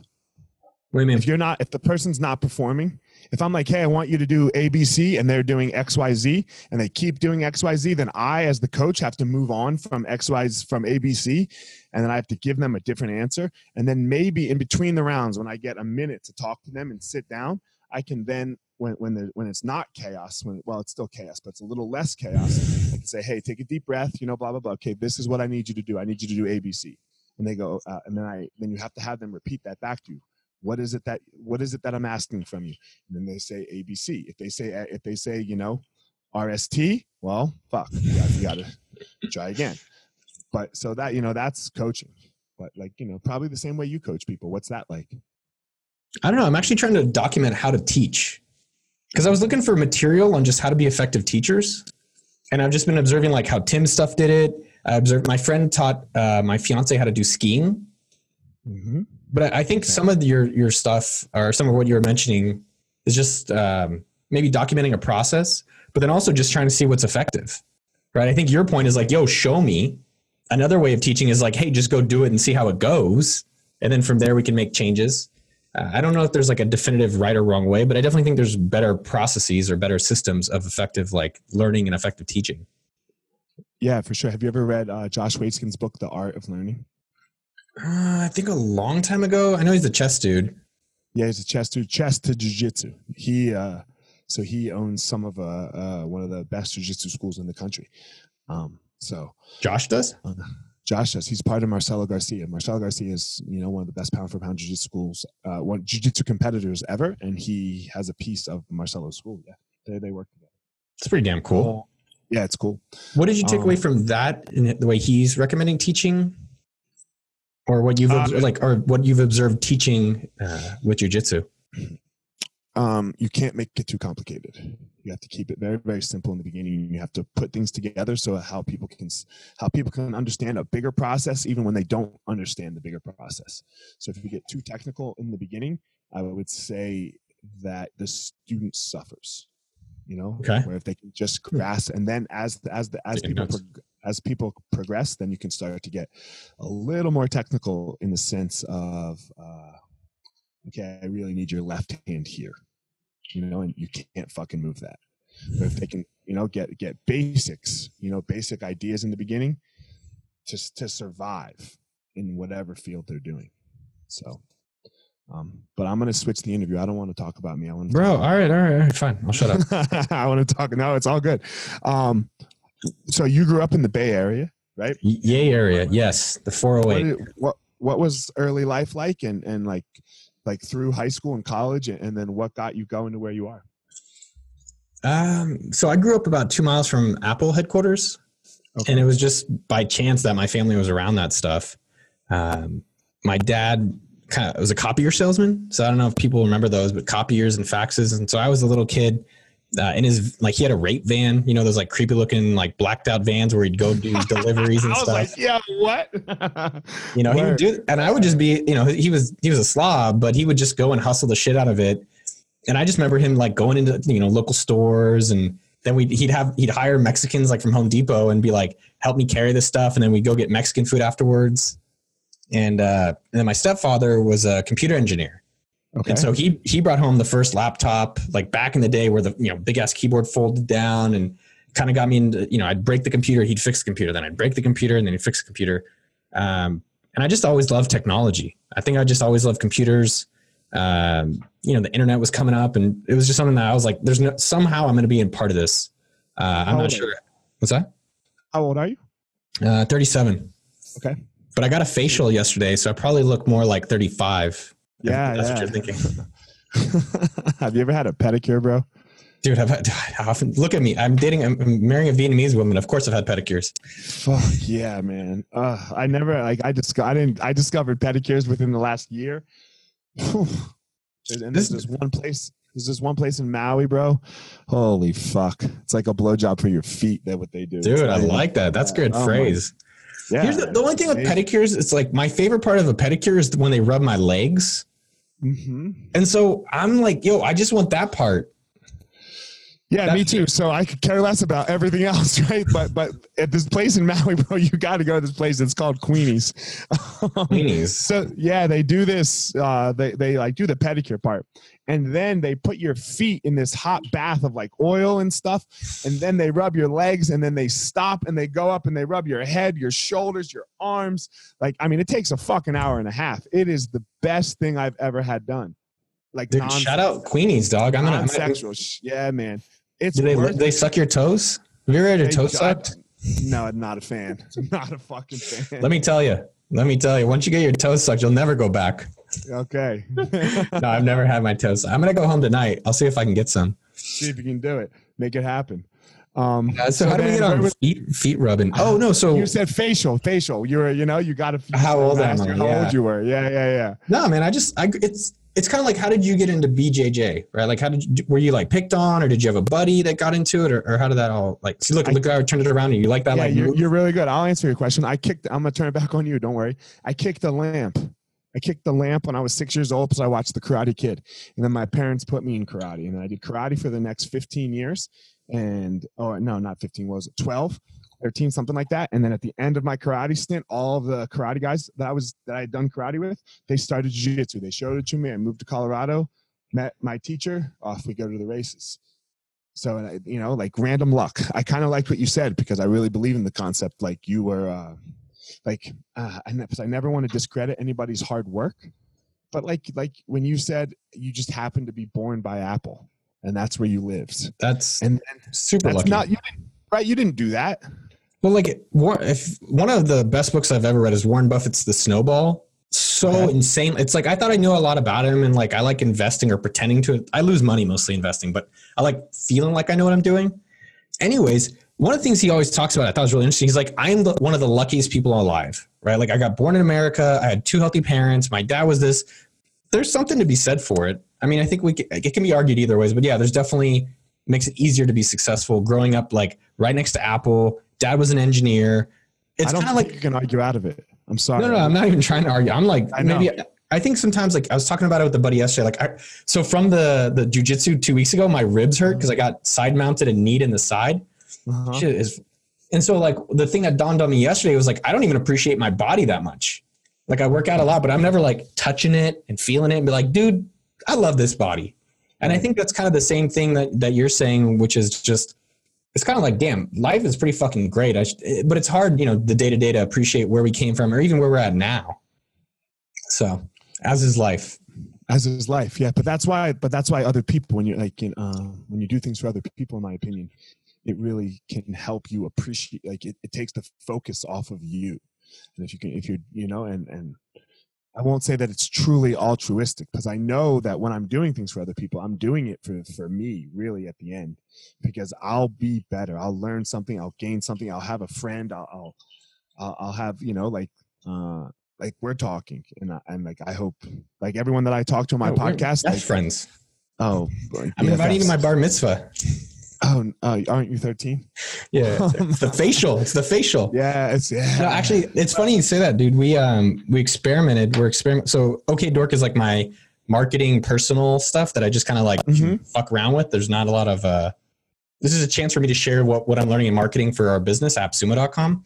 B: What do you mean?
A: if you're not if the person's not performing if i'm like hey i want you to do abc and they're doing xyz and they keep doing xyz then i as the coach have to move on from xyz from abc and then i have to give them a different answer and then maybe in between the rounds when i get a minute to talk to them and sit down i can then when when, there, when it's not chaos when well it's still chaos but it's a little less chaos i can say hey take a deep breath you know blah blah blah. Okay this is what i need you to do. I need you to do abc and they go uh, and then i then you have to have them repeat that back to you. What is it that what is it that i'm asking from you? And then they say abc if they say if they say you know rst well fuck you gotta, you gotta try again. But so that you know that's coaching. But like you know probably the same way you coach people. What's that like?
B: I don't know. I'm actually trying to document how to teach because I was looking for material on just how to be effective teachers, and I've just been observing like how Tim's stuff did it. I observed my friend taught uh, my fiance how to do skiing,
A: mm-hmm.
B: but I I think some of your your stuff or some of what you were mentioning is just um, maybe documenting a process, but then also just trying to see what's effective, right? I think your point is like, yo, show me. Another way of teaching is like, hey, just go do it and see how it goes, and then from there we can make changes. Uh, I don't know if there's like a definitive right or wrong way, but I definitely think there's better processes or better systems of effective like learning and effective teaching.
A: yeah for sure have you ever read uh, josh waitzkin's book the art of learning
B: Uh, I think a long time ago. I know he's a chess dude.
A: yeah he's a chess to chess to jiu-jitsu he uh so he owns some of uh, uh one of the best jiu-jitsu schools in the country um so
B: Josh does.
A: Uh, Josh says he's part of Marcelo Garcia. Marcelo Garcia is, you know, one of the best pound for pound jiu-jitsu schools, uh, one jiu-jitsu competitors ever, and he has a piece of Marcelo's school. Yeah, they they work together.
B: It's pretty damn cool.
A: Yeah, it's cool.
B: What did you take
A: Um,
B: away from that in the way he's recommending teaching, or what you've
A: Uh,
B: observed, like, or what you've observed teaching uh, with jujitsu?
A: Um, you can't make it too complicated. You have to keep it very, very simple in the beginning. You have to put things together so how people can how people can understand a bigger process, even when they don't understand the bigger process. So if you get too technical in the beginning, I would say that the student suffers. You know,
B: Okay.
A: where if they can just grasp, and then as as the as people prog- as people progress, then you can start to get a little more technical in the sense of. Uh, okay, I really need your left hand here, you know, and you can't fucking move that. But if they can, you know, get get basics, you know, basic ideas in the beginning, just to survive in whatever field they're doing. So, um, but I'm gonna switch the interview. I don't want to talk about me. I want to
B: Bro, all right, all right, all right, fine. I'll shut up. [laughs]
A: I want to talk. No, it's all good. Um, so you grew up in the Bay Area, right?
B: Y- Yay area, yes, the
A: What,
B: 408.
A: did- what what was early life like, and and like like through high school and college, and, then what got you going to where you are?
B: Um, so I grew up about two miles from Apple headquarters,
A: Okay.
B: and it was just by chance that my family was around that stuff. Um, my dad kind of was a copier salesman, so I don't know if people remember those, but copiers and faxes. And so I was a little kid. Uh, in his like he had a rape van, you know those like creepy looking like blacked out vans where he'd go do [laughs] deliveries and
A: I was
B: stuff.
A: like, yeah, what? [laughs]
B: You know, he would do, and I would just be, you know, he was he was a slob, but he would just go and hustle the shit out of it. And I just remember him like going into you know local stores, and then we he'd have he'd hire Mexicans like from Home Depot and be like, help me carry this stuff, and then we'd go get Mexican food afterwards. And uh, and then my stepfather was a computer engineer,
A: okay.
B: and so he he brought home the first laptop like back in the day where the you know big ass keyboard folded down and kind of got me into you know I'd break the computer, he'd fix the computer, then I'd break the computer, and then he'd fix the computer. Um, and I just always loved technology. I think I just always loved computers. Um, you know, the internet was coming up, and it was just something that I was like, "There's no somehow I'm going to be in part of this." Uh, I'm not sure. What's that?
A: How old are you?
B: Uh, 37.
A: Okay.
B: But I got a facial yesterday, so I probably look more like 35.
A: Yeah,
B: that's
A: yeah.
B: what you're thinking. [laughs]
A: Have you ever had a pedicure, bro?
B: Dude, I've had, I often look at me. I'm dating, I'm, marrying a Vietnamese woman. Of course, I've had pedicures.
A: Fuck yeah, man. Uh, I never like I just I didn't I discovered pedicures within the last year. And
B: This-
A: there's this one place. There's this one place in Maui, bro. Holy fuck! It's like a blowjob for your feet. That what they do,
B: Dude,
A: not
B: I like that. That's good
A: Oh my-
B: phrase.
A: Yeah.
B: Here's the, the only thing with pedicures, it's like my favorite part of a pedicure is when they rub my legs.
A: Hmm
B: And so I'm like, yo, I just want that part.
A: Yeah,
B: That-
A: me too. So I could care less about everything [laughs] else, right? But but at this place in Maui, [laughs] bro, you got to go to this place. It's called Queenie's. [laughs]
B: Weenies.
A: So yeah, they do this. Uh, they they like do the pedicure part, and then they put your feet in this hot bath of like oil and stuff, and then they rub your legs, and then they stop and they go up and they rub your head, your shoulders, your arms. Like I mean, it takes a fucking hour and a half. It is the best thing I've ever had done. Like
B: Dude, shout out Queenies, dog. I'm gonna.
A: Non-sexual. Yeah, man. It's
B: do they they
A: it.
B: suck your toes? Have you ever had your toes sucked?
A: No, I'm not a fan. [laughs] Not a fucking fan.
B: Let me tell you. Let me tell you. Once you get your toes sucked, you'll never go back.
A: Okay. [laughs]
B: No, I've never had my toes. I'm gonna go home tonight. I'll see if I can get some.
A: See if you can do it. Make it happen. Um,
B: Uh, so, how do we get on feet feet rubbing? Oh no, so
A: You said facial, facial. You were, you know, you got to.
B: How old am I?
A: How
B: Yeah.
A: old you were? Yeah, yeah, yeah.
B: no, man. I just I it's it's kind of like how did you get into BJJ, right? Like how did you, were you like picked on, or did you have a buddy that got into it, or, or how did that all like? See, look,
A: I-
B: look, I turned it around, and you like that,
A: yeah,
B: like
A: you're, you're really good. I'll answer your question. I kicked. I'm gonna turn it back on you. Don't worry. I kicked the lamp. I kicked the lamp when I was six years old because I watched the Karate Kid, and then my parents put me in karate, and I did karate for the next 15 years. And oh no, not 15. What was it 12, 13, something like that? And then at the end of my karate stint, all the karate guys that I was that I had done karate with, they started jiu-jitsu. They showed it to me. I moved to Colorado, met my teacher. Off we go to the races. So and you know, like random luck. I kind of liked what you said because I really believe in the concept. Like you were, uh, like uh, I, ne- 'cause I never want to discredit anybody's hard work, but like like when you said you just happened to be born by Apple, and that's where you lived,
B: That's
A: and,
B: super
A: that's
B: lucky.
A: not you didn't, right. You didn't do that.
B: Well, like War- if one of the best books I've ever read is Warren Buffett's The Snowball. So
A: Okay.
B: insane. It's like I thought I knew a lot about him, and like I like investing or pretending to. I lose money mostly investing, but I like feeling like I know what I'm doing. Anyways, one of the things he always talks about, I thought was really interesting. He's like, I'm the, one of the luckiest people alive, right? Like I got born in America. I had two healthy parents. My dad was this. There's something to be said for it. I mean, I think we can, it can be argued either ways, but yeah, there's definitely makes it easier to be successful growing up like right next to Apple. Dad was an engineer. It's
A: I don't
B: kind
A: think
B: of like
A: you can argue out of it. I'm sorry.
B: no, no, I'm not even trying to argue. I'm like
A: I
B: maybe I think sometimes like I was talking about it with a buddy yesterday. Like I, so from the the jujitsu two weeks ago, my ribs hurt because I got side mounted and kneed in the side.
A: Uh-huh.
B: Shit is, and so like the thing that dawned on me yesterday was like I don't even appreciate my body that much. Like I work out a lot, but I'm never like touching it and feeling it and be like, dude, I love this body. And I think that's kind of the same thing that that you're saying, which is just it's kind of like, damn, life is pretty fucking great. I sh- but it's hard, you know, the day to day to appreciate where we came from or even where we're at now. So, as is life.
A: as is life yeah but that's why but that's why other people when you're like uh, when you do things for other people in my opinion it really can help you appreciate like it, it takes the focus off of you and if you can if you're you know and and i won't say that it's truly altruistic because i know that when i'm doing things for other people i'm doing it for for me really at the end because i'll be better i'll learn something i'll gain something i'll have a friend i'll i'll, I'll, have you know like uh like we're talking and I, and like i hope like everyone that i talk to on my
B: Oh,
A: podcast like,
B: friends.
A: oh
B: I'm inviting you to my bar mitzvah.
A: Oh uh, aren't you 13
B: Yeah, it's [laughs] the facial. It's the facial.
A: yeah it's yeah
B: No, actually, it's funny you say that, dude. We um we experimented. We're experiment. So, OK Dork is like my marketing personal stuff that I just kind of like
A: Mhm.
B: fuck around with. There's not a lot of. uh This is a chance for me to share what what I'm learning in marketing for our business, AppSumo.com.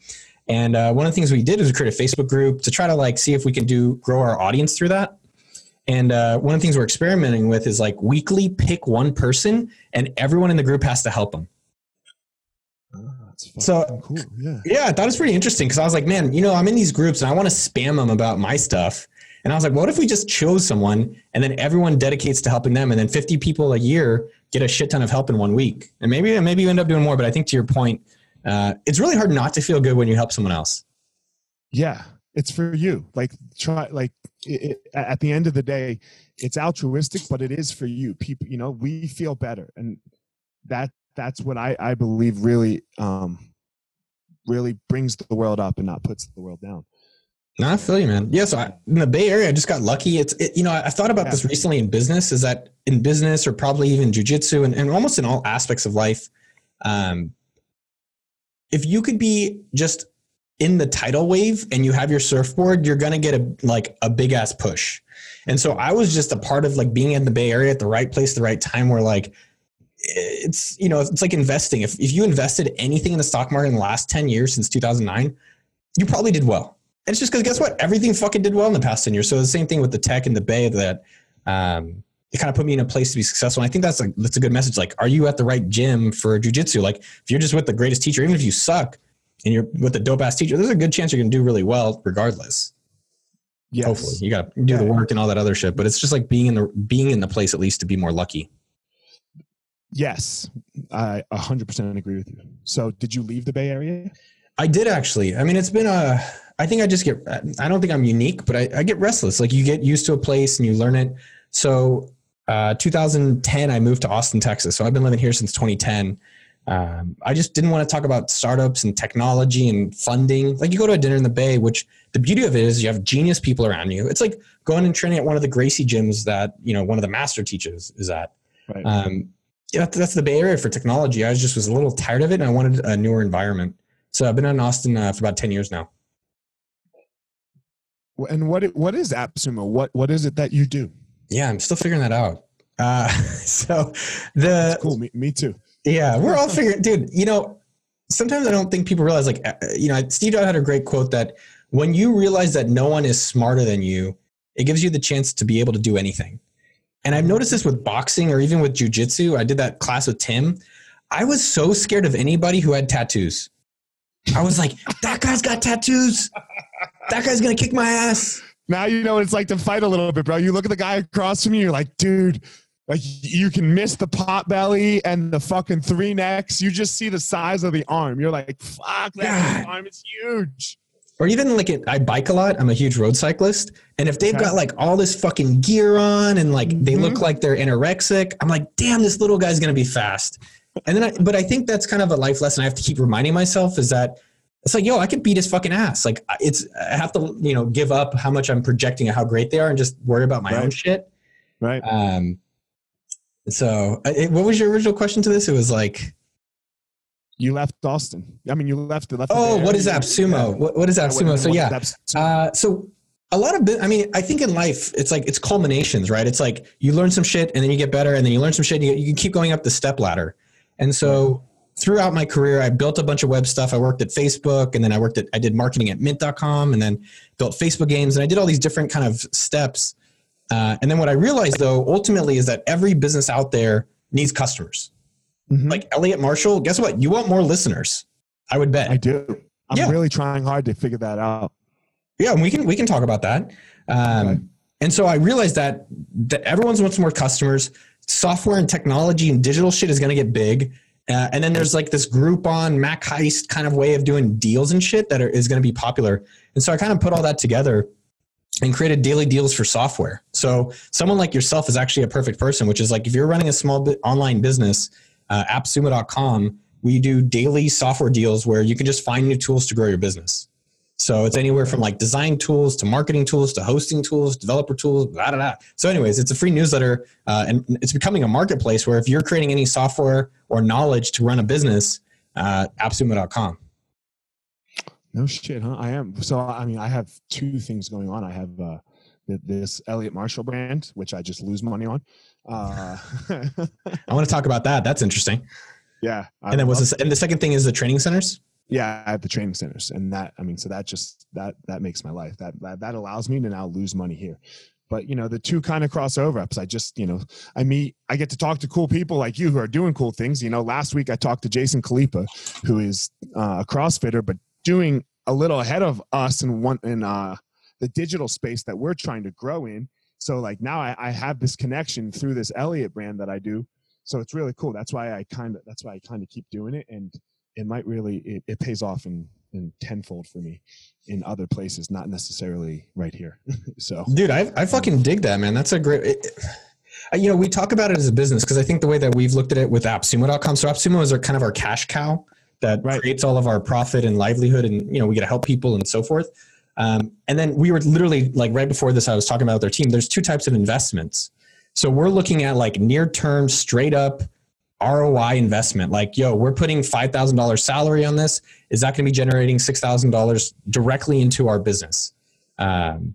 B: And uh, one of the things we did is we created a Facebook group to try to like see if we can do grow our audience through that. And uh, one of the things we're experimenting with is like weekly pick one person, and everyone in the group has to help them.
A: Oh, that's
B: So-
A: cool yeah
B: Yeah, I thought it was pretty interesting because I was like, man, you know, I'm in these groups and I want to spam them about my stuff. And I was like, what if we just chose someone and then everyone dedicates to helping them, and then 50 people a year get a shit ton of help in one week, and maybe maybe you end up doing more. But I think to your point, uh, it's really hard not to feel good when you help someone else.
A: yeah it's for you like try like it, it, at the end of the day it's altruistic but it is for you people you know we feel better and that that's what i i believe really um really brings the world up and not puts the world down
B: No, I feel you, man. Yeah, so I, in the Bay Area, I just got lucky. It's, it, you know, I, I thought about
A: Yeah.
B: this recently in business. Is that in business or probably even jujitsu and, and almost in all aspects of life, um, if you could be just in the tidal wave and you have your surfboard, you're gonna get a like a big ass push. And so I was just a part of like being in the Bay Area at the right place, the right time, where like it's you know it's like investing. If if you invested anything in the stock market in the last ten years since 2009, you probably did well. And it's just because guess what? Everything fucking did well in the past 10 years. So the same thing with the tech and the Bay that um, it kind of put me in a place to be successful. And I think that's like that's a good message. Like, are you at the right gym for jujitsu? Like, if you're just with the greatest teacher, even if you suck and you're with a dope ass teacher, there's a good chance you're gonna do really well regardless.
A: yes
B: Hopefully, you got to do the work and all that other shit. But it's just like being in the being in the place at least to be more lucky.
A: yes i 100% agree with you so did you leave the bay area
B: I did actually. I mean, it's been a. I think I just get. I don't think I'm unique, but I, I get restless. Like you get used to a place and you learn it. So, uh, 2010, I moved to Austin, Texas. So I've been living here since 2010. Um, I just didn't want to talk about startups and technology and funding. Like you go to a dinner in the Bay, which the beauty of it is you have genius people around you. It's like going and training at one of the Gracie gyms that you know one of the master teachers is at.
A: right
B: Um, yeah, that's- the Bay Area for technology. I was just was a little tired of it, and I wanted a newer environment. So I've been in Austin uh, for about ten years now.
A: And what what is AppSumo? What what is it that you do?
B: Yeah, I'm still figuring that out. Uh, [laughs] so the
A: That's cool. Me, me too.
B: Yeah, we're all [laughs] figuring, dude. You know, sometimes I don't think people realize. Like, uh, you know, Steve Jobs had a great quote that when you realize that no one is smarter than you, it gives you the chance to be able to do anything. And I've noticed this with boxing or even with jujitsu. I did that class with Tim. I was so scared of anybody who had tattoos. I was like, that guy's got tattoos. That guy's gonna kick my ass.
A: Now you know what it's like to fight a little bit, bro. You look at the guy across from you, you're like, dude, like you can miss the pot belly and the fucking three necks. You just see the size of the arm. You're like, fuck, that arm is huge.
B: or even like it, I bike a lot. I'm a huge road cyclist, and if they've
A: Okay.
B: got like all this fucking gear on and like they look
A: Mhm.
B: like they're anorexic, I'm like, damn, this little guy's gonna be fast. and then I, but I think that's kind of a life lesson I have to keep reminding myself is that it's like, yo, I can beat his fucking ass. Like it's, I have to, you know, give up how much I'm projecting and how great they are and just worry about my
A: Right.
B: own shit.
A: Right.
B: Um, so it, what was your original question to this? It was like,
A: You left Austin. I mean, you left. left
B: oh, what is. AppSumo?
A: Yeah.
B: What, what is AppSumo?
A: What-
B: So
A: what
B: yeah, Uh, so a lot of, I mean, I think in life, it's like it's culminations, right? It's like you learn some shit and then you get better, and then you learn some shit, and you, you can keep going up the step ladder. And so throughout my career, I built a bunch of web stuff. I worked at Facebook, and then I worked at, I did marketing at Mint.com, and then built Facebook games, and I did all these different kind of steps. Uh, and then what I realized, though, ultimately, is that every business out there needs customers.
A: Mhm.
B: Like Elliot Marshall, guess what? You want more listeners. I would bet.
A: I do. I'm
B: Yeah.
A: really trying hard to figure that out.
B: Yeah, and we can we can talk about that. Um,
A: Okay.
B: And so I realized that that everyone wants more customers. Software and technology and digital shit is going to get big. Uh, and then there's like this Groupon MacHeist kind of way of doing deals and shit that are, is going to be popular. And so I kind of put all that together and created daily deals for software. So someone like yourself is actually a perfect person, which is like if you're running a small online business, uh, appsumo.com, we do daily software deals where you can just find new tools to grow your business. So it's anywhere from like design tools to marketing tools to hosting tools, developer tools, blah, blah, blah. So, anyways, it's a free newsletter uh, and it's becoming a marketplace where if you're creating any software or knowledge to run a business, uh, appsumo.com.
A: No shit, huh? I am. So I mean, I have two things going on. I have uh, this Elliot Marshall brand, which I just lose money on. Uh, [laughs]
B: I want to talk about that. That's interesting.
A: yeah. I
B: And then
A: love-
B: this? And the second thing is the training centers.
A: Yeah, I have the training centers, and that I mean, so that just that that makes my life. That that, that allows me to now lose money here. But you know, the two kind of cross over ups. I just you know, I meet, I get to talk to cool people like you who are doing cool things. You know, last week I talked to Jason Khalipa, who is uh, a CrossFitter, but doing a little ahead of us in one in uh, the digital space that we're trying to grow in. So like now I, I have this connection through this Elliot brand that I do. So it's really cool. That's why I kind of that's why I kind of keep doing it and it might really it, it pays off in in tenfold for me in other places not necessarily right here [laughs] so
B: Dude, I, I um, fucking dig that, man. That's a great. It, it- you know, we talk about it as a business because I think the way that we've looked at it with AppSumo.com. So AppSumo is our kind of our cash cow that
A: Right.
B: creates all of our profit and livelihood, and you know, we get to help people and so forth. Um, and then we were literally like right before this, I was talking about our team. There's two types of investments. So we're looking at like near term, straight up ROI investment. Like, yo, we're putting five thousand dollars salary on this. Is that going to be generating six thousand dollars directly into our business? Um,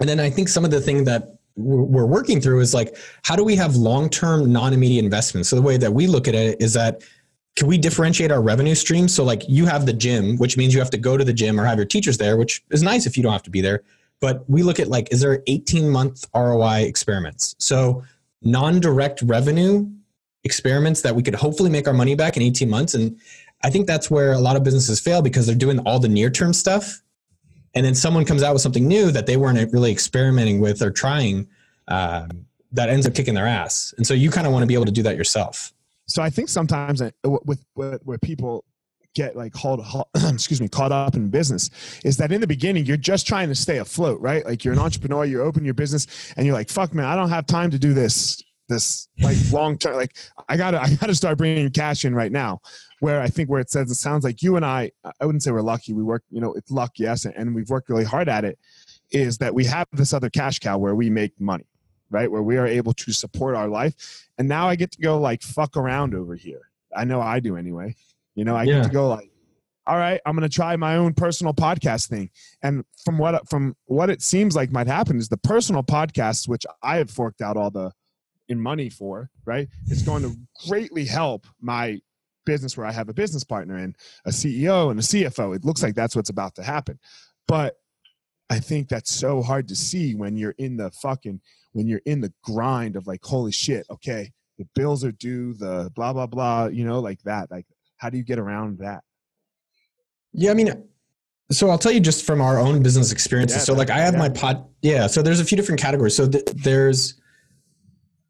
B: and then I think some of the thing that we're working through is like, how do we have long term, non immediate investments? So the way that we look at it is that can we differentiate our revenue streams? So like you have the gym, which means you have to go to the gym or have your teachers there, which is nice if you don't have to be there. But we look at like, is there 18 month ROI experiments? So non-direct revenue experiments that we could hopefully make our money back in 18 months. And I think that's where a lot of businesses fail because they're doing all the near-term stuff. And then someone comes out with something new that they weren't really experimenting with or trying um, that ends up kicking their ass. And so you kind of want to be able to do that yourself.
A: So i think sometimes I- uh, with, with where people get like called [clears throat] excuse me caught up in business is that in the beginning you're just trying to stay afloat right? Like you're an entrepreneur you open your business and you're like fuck man i don't have time to do this this like [laughs] long term. Like i gotta i gotta start bringing cash in right now where i think where it says it sounds like you and i i wouldn't say we're lucky we work you know it's luck yes and we've worked really hard at it is that we have this other cash cow where we make money right where we are able to support our life. And now i get to go like fuck around over here. I know i do anyway. You know i
B: Yeah.
A: get to go like all right i'm going to try my own personal podcast thing. And from what from what it seems like might happen is the personal podcasts which i have forked out all the in money for right it's going to greatly help my business where i have a business partner and a ceo and a cfo it looks like that's what's about to happen. But i think that's so hard to see when you're in the fucking when you're in the grind of like holy shit okay the bills are due the blah blah blah you know like that like how do you get around that
B: Yeah, I mean, so I'll tell you just from our own business experiences.
A: Yeah,
B: so, like, I have
A: yeah.
B: my pod. Yeah, so there's a few different categories. So th- there's,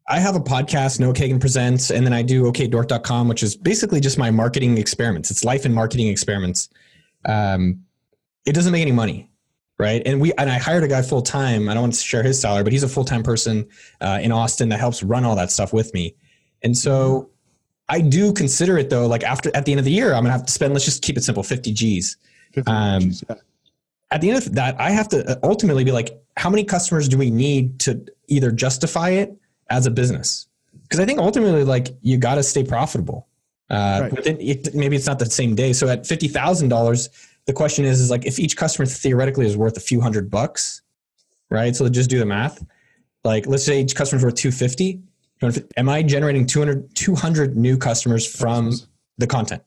B: I have a podcast, Noah Kagan Presents, and then I do OKDork.com, which is basically just my marketing experiments. It's life and marketing experiments. Um, it doesn't make any money, right? And we and I hired a guy full time. I don't want to share his salary, but he's a full time person uh, in Austin that helps run all that stuff with me. And so I do consider it though. Like after at the end of the year, I'm gonna have to spend. Let's just keep it simple, 50 G's.
A: 50
B: Um,
A: G's, yeah.
B: At the end of that, I have to uh, ultimately be like, how many customers do we need to either justify it as a business? Because I think ultimately, like, you got to stay profitable. Uh,
A: Right.
B: it, maybe it's not the same day. So at fifty thousand dollars, the question is, is like, if each customer theoretically is worth a few hundred bucks, right? So just do the math. Like, let's say each customer worth 250. Am I generating 200, 200 new customers from the content?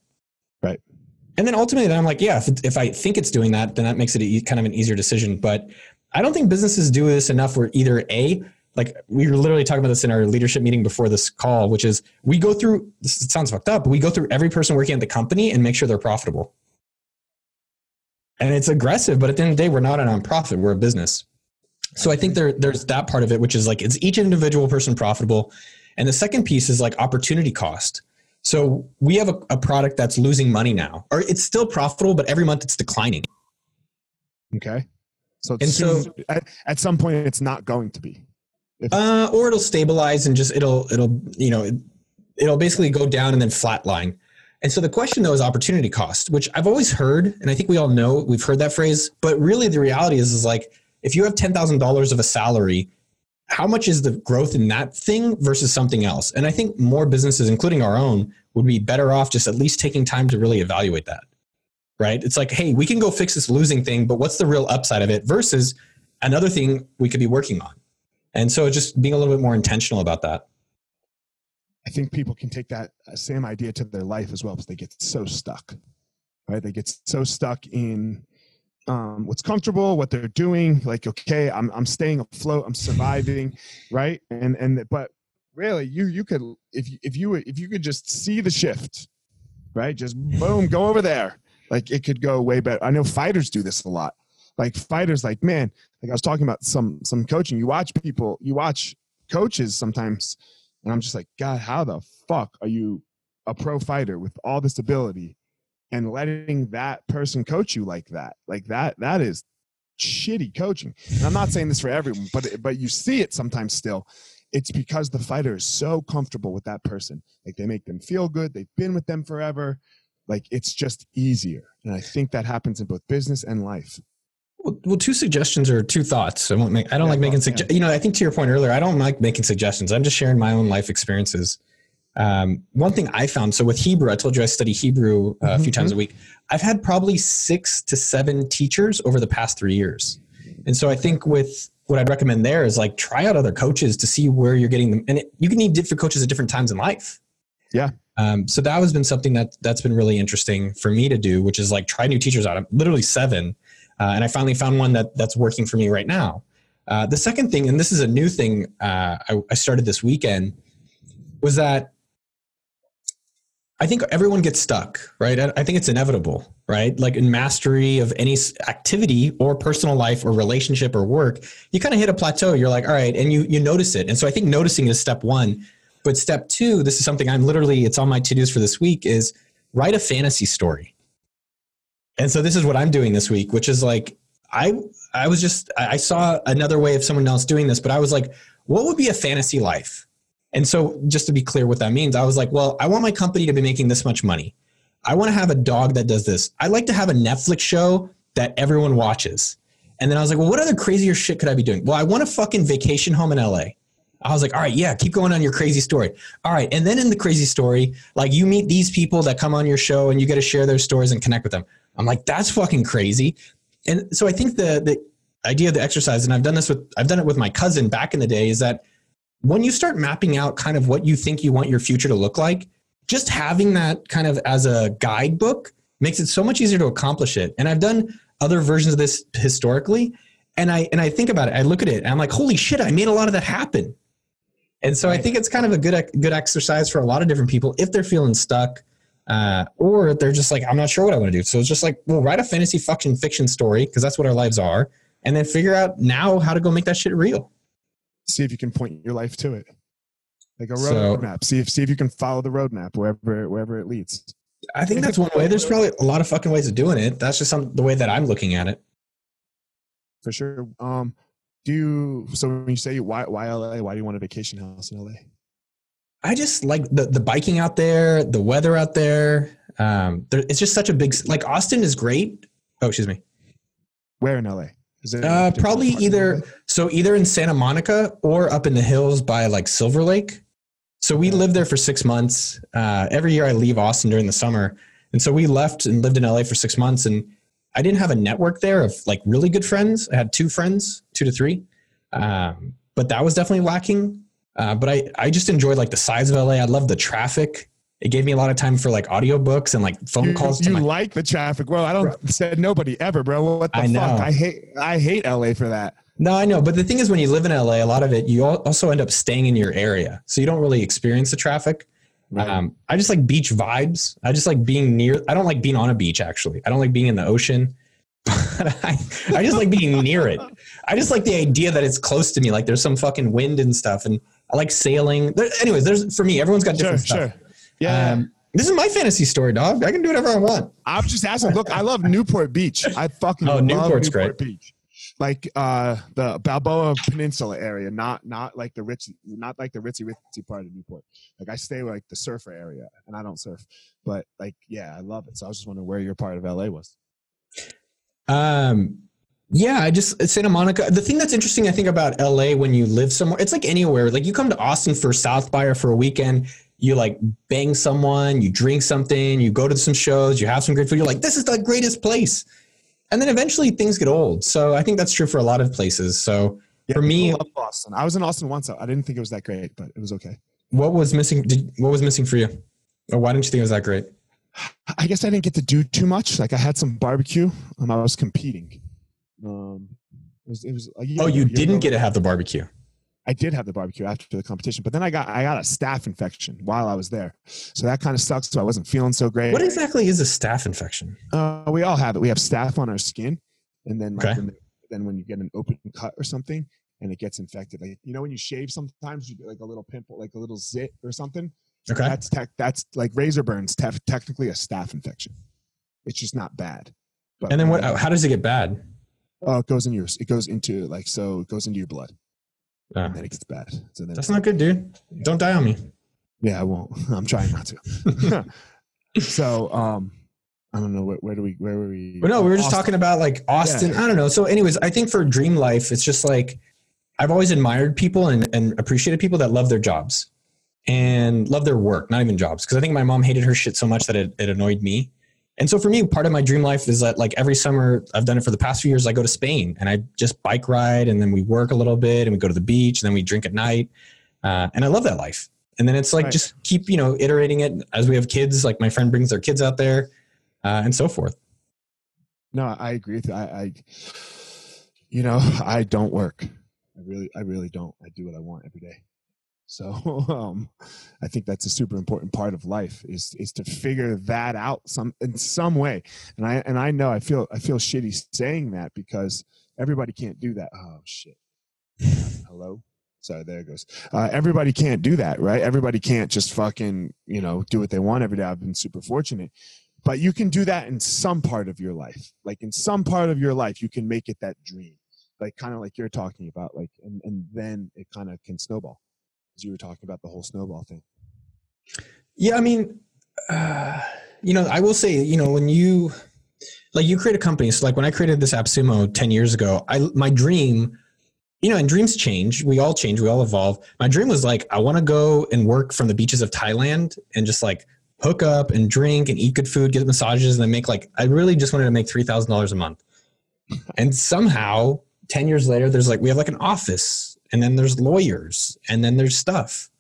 A: Right.
B: And then ultimately, then I'm like, yeah, if, if I think it's doing that, then that makes it a, kind of an easier decision. But I don't think businesses do this enough where either A, like we were literally talking about this in our leadership meeting before this call, which is we go through, this it sounds fucked up, but we go through every person working at the company and make sure they're profitable. And it's aggressive, but at the end of the day, we're not a nonprofit, we're a business. So I think there, there's that part of it, which is like it's each individual person profitable. And the second piece is like opportunity cost. So we have a, a product that's losing money now, or it's still profitable, but every month it's declining.
A: Okay. So,
B: And so-
A: at, at some point, it's not going to be.
B: Uh, or it'll stabilize and just it'll it'll you know it, it'll basically go down and then flatline. And so the question though is opportunity cost, which I've always heard, and I think we all know we've heard that phrase. But really, the reality is is like if you have ten thousand dollars of a salary, how much is the growth in that thing versus something else? And I think more businesses, including our own, would be better off just at least taking time to really evaluate that. Right? It's like, hey, we can go fix this losing thing, but what's the real upside of it versus another thing we could be working on? And so just being a little bit more intentional about that.
A: I think people can take that same idea to their life as well because they get so stuck, right? They get so stuck in um, what's comfortable, what they're doing. Like, okay, I'm I'm staying afloat, I'm surviving, [laughs] right? And and but really, you you could if you, if you if you could just see the shift, right? Just boom, go over there. Like it could go way better. I know fighters do this a lot. Like fighters, like man, like I was talking about some some coaching. You watch people, you watch coaches sometimes and I'm just like, God, how the fuck are you a pro fighter with all this ability and letting that person coach you like that? Like that, that is shitty coaching. And I'm not saying this for everyone, but but you see it sometimes still. It's because the fighter is so comfortable with that person. Like they make them feel good. They've been with them forever. Like it's just easier. And I think that happens in both business and life.
B: Well, two suggestions or two thoughts. I won't make. I don't
A: Yeah,
B: like making.
A: well,
B: Sugge- You know, I think to your point earlier, I don't like making suggestions. I'm just sharing my own life experiences. Um, one thing I found. So with Hebrew, I told you I study Hebrew uh, a few times a week. I've had probably six to seven teachers over the past three years, and so I think with what I'd recommend there is like try out other coaches to see where you're getting them. And it, you can need different coaches at different times in life.
A: Yeah.
B: Um, so that has been something that that's been really interesting for me to do, which is like try new teachers out. I'm literally seven, uh, and I finally found one that that's working for me right now. Uh, the second thing, and this is a new thing uh, I, I started this weekend, was that I think everyone gets stuck, right? I, I think it's inevitable, right? Like in mastery of any activity or personal life or relationship or work, you kind of hit a plateau. You're like, all right, and you you notice it. And so I think noticing is step one. But step two, this is something I'm literally, it's on my to dos for this week, is write a fantasy story. And so this is what I'm doing this week, which is like, I I was just I saw another way of someone else doing this, but I was like, what would be a fantasy life? And so just to be clear what that means, I was like, well, I want my company to be making this much money. I want to have a dog that does this. I'd like to have a Netflix show that everyone watches. And then I was like, well, what other crazier shit could I be doing? Well, I want a fucking vacation home in LA. I was like, all right, yeah, keep going on your crazy story. All right. And then in the crazy story, like you meet these people that come on your show and you get to share their stories and connect with them. I'm like, that's fucking crazy. And so I think the the idea of the exercise, and I've done this with I've done it with my cousin back in the day, is that when you start mapping out kind of what you think you want your future to look like, just having that kind of as a guidebook makes it so much easier to accomplish it. And I've done other versions of this historically, and I and I think about it, I look at it, and I'm like, holy shit, I made a lot of that happen. And so I think it's kind of a good good exercise for a lot of different people if they're feeling stuck, uh, or they're just like, I'm not sure what I want to do. So it's just like, well, write a fantasy fiction fiction story because that's what our lives are, and then figure out now how to go make that shit real.
A: See if you can point your life to it. Like a
B: So-
A: roadmap. see if see if you can follow the roadmap wherever wherever it leads.
B: I think that's one way. There's probably a lot of fucking ways of doing it. That's just some, the way that I'm looking at it.
A: For sure. Um do you so when you say why why LA, why do you want a vacation house in LA?
B: I just like the the biking out there, the weather out there. Um, there, it's just such a big like Austin is great. Oh, excuse me.
A: Where in LA? Is it
B: Uh, probably either so either in Santa Monica or up in the hills by like Silver Lake. So we lived there for six months. Uh, every year I leave Austin during the summer, and so we left and lived in LA for six months. And I didn't have a network there of like really good friends. I had two friends, two to three, um, but that was definitely lacking. Uh, but I I just enjoyed like the size of LA. I love the traffic. It gave me a lot of time for like audiobooks and like phone
A: You,
B: calls.
A: you
B: my,
A: like the traffic? Well, I don't said nobody ever, bro. What the
B: I
A: fuck?
B: know.
A: I hate I hate LA for that.
B: No, I know, but the thing is, when you live in LA, a lot of it you also end up staying in your area, so you don't really experience the traffic.
A: Right.
B: Um, I just like beach vibes. I just like being near. I don't like being on a beach. Actually, I don't like being in the ocean. But [laughs] I, I just like being near it. I just like the idea that it's close to me. Like there's some fucking wind and stuff, and I like sailing. There, anyways, there's for me. Everyone's got
A: Sure,
B: different stuff.
A: sure. Yeah.
B: Um, this is my fantasy story, dog. I can do whatever I want.
A: I'm just asking. Look, I love Newport Beach. I fucking [laughs]
B: Oh,
A: love
B: Newport's
A: Newport
B: great.
A: Beach. Like uh the Balboa Peninsula area, not not like the rich, not like the ritzy ritzy part of Newport. Like I stay like the surfer area, and I don't surf, but like yeah, I love it. So I was just wondering where your part of LA was.
B: Um, yeah, I just Santa Monica. The thing that's interesting, I think, about LA when you live somewhere, it's like anywhere. Like you come to Austin for South by or for a weekend, you like bang someone, you drink something, you go to some shows, you have some great food. You're like, this is the greatest place. And then eventually things get old. So I think that's true for a lot of places. So for me,
A: I love Austin. I was in Austin once. I didn't think it was that great, but it was okay.
B: what was missing? Did, what was missing for you? Or why didn't you think it was that great? [sighs]
A: I guess I didn't get to do too much. Like I had some barbecue, and I was competing. Um, it was. It was a year
B: Oh, you didn't
A: ago.
B: get to have the barbecue.
A: I did have the barbecue after the competition, but then I got I got a staph infection while I was there, so that kind of sucks. So I wasn't feeling so great.
B: What exactly is a staph infection?
A: Uh, we all have it. We have staph on our skin, and then like
B: Okay.
A: when the, then when you get an open cut or something, and it gets infected, like you know when you shave, sometimes you get like a little pimple, like a little zit or something.
B: Okay.
A: That's tech. That's like razor burns. Tef- technically a staph infection. It's just not bad. But
B: And then what? How does it get bad?
A: Oh, it goes in your. It goes into like so. It goes into your blood, and then it gets bad. So then
B: that's not good, dude. Don't die on me.
A: Yeah, I won't. [laughs] I'm trying not to. [laughs] so, um, I don't know where, where do we where were we?
B: But no, we were just
A: Austin.
B: talking about like Austin. I don't know. So, anyways, I think for dream life, it's just like I've always admired people and, and appreciated people that love their jobs and love their work, not even jobs. Because I think my mom hated her shit so much that it, it annoyed me. And so for me, part of my dream life is that like every summer, I've done it for the past few years. I go to Spain and I just bike ride, and then we work a little bit, and we go to the beach, and then we drink at night. Uh, and I love that life. And then it's like
A: Right.
B: just keep you know iterating it as we have kids. Like my friend brings their kids out there, uh, and so forth.
A: No, I agree with you. I, I, you know, I don't work. I really, I really don't. I do what I want every day. So, [laughs] um, I think that's a super important part of life is is to figure that out some in some way. And I and I know I feel I feel shitty saying that because everybody can't do that. Oh shit. [laughs] Hello. Sorry, there it goes. Uh, everybody can't do that, right? Everybody can't just fucking, you know, do what they want every day. I've been super fortunate but you can do that in some part of your life like in some part of your life you can make it that dream like kind of like you're talking about like and, and then it kind of can snowball as you were talking about the whole snowball thing
B: Yeah, I mean, uh, you know, I will say, you know, when you like you create a company, so like when I created this AppSumo ten years ago, I my dream, you know, and dreams change. We all change. We all evolve. My dream was like I want to go and work from the beaches of Thailand and just like hook up and drink and eat good food, get massages, and then make like I really just wanted to make three thousand dollars a month. And somehow, ten years later, there's like we have like an office, and then there's lawyers, and then there's stuff.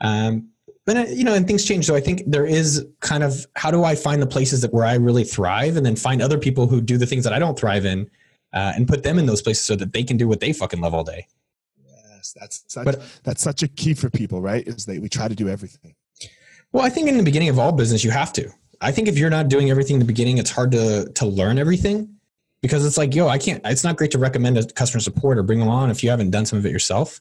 B: Um, but uh, you know, and things change. So I think there is kind of how do I find the places that where I really thrive, and then find other people who do the things that I don't thrive in, uh, and put them in those places so that they can do what they fucking love all day.
A: yes that's such,
B: But-
A: that's such a key for people right is that we try to do everything
B: Well, I think in the beginning of all business, you have to. I think if you're not doing everything in the beginning, it's hard to to learn everything because it's like, yo, I can't. It's not great to recommend a customer support or bring them on if you haven't done some of it yourself.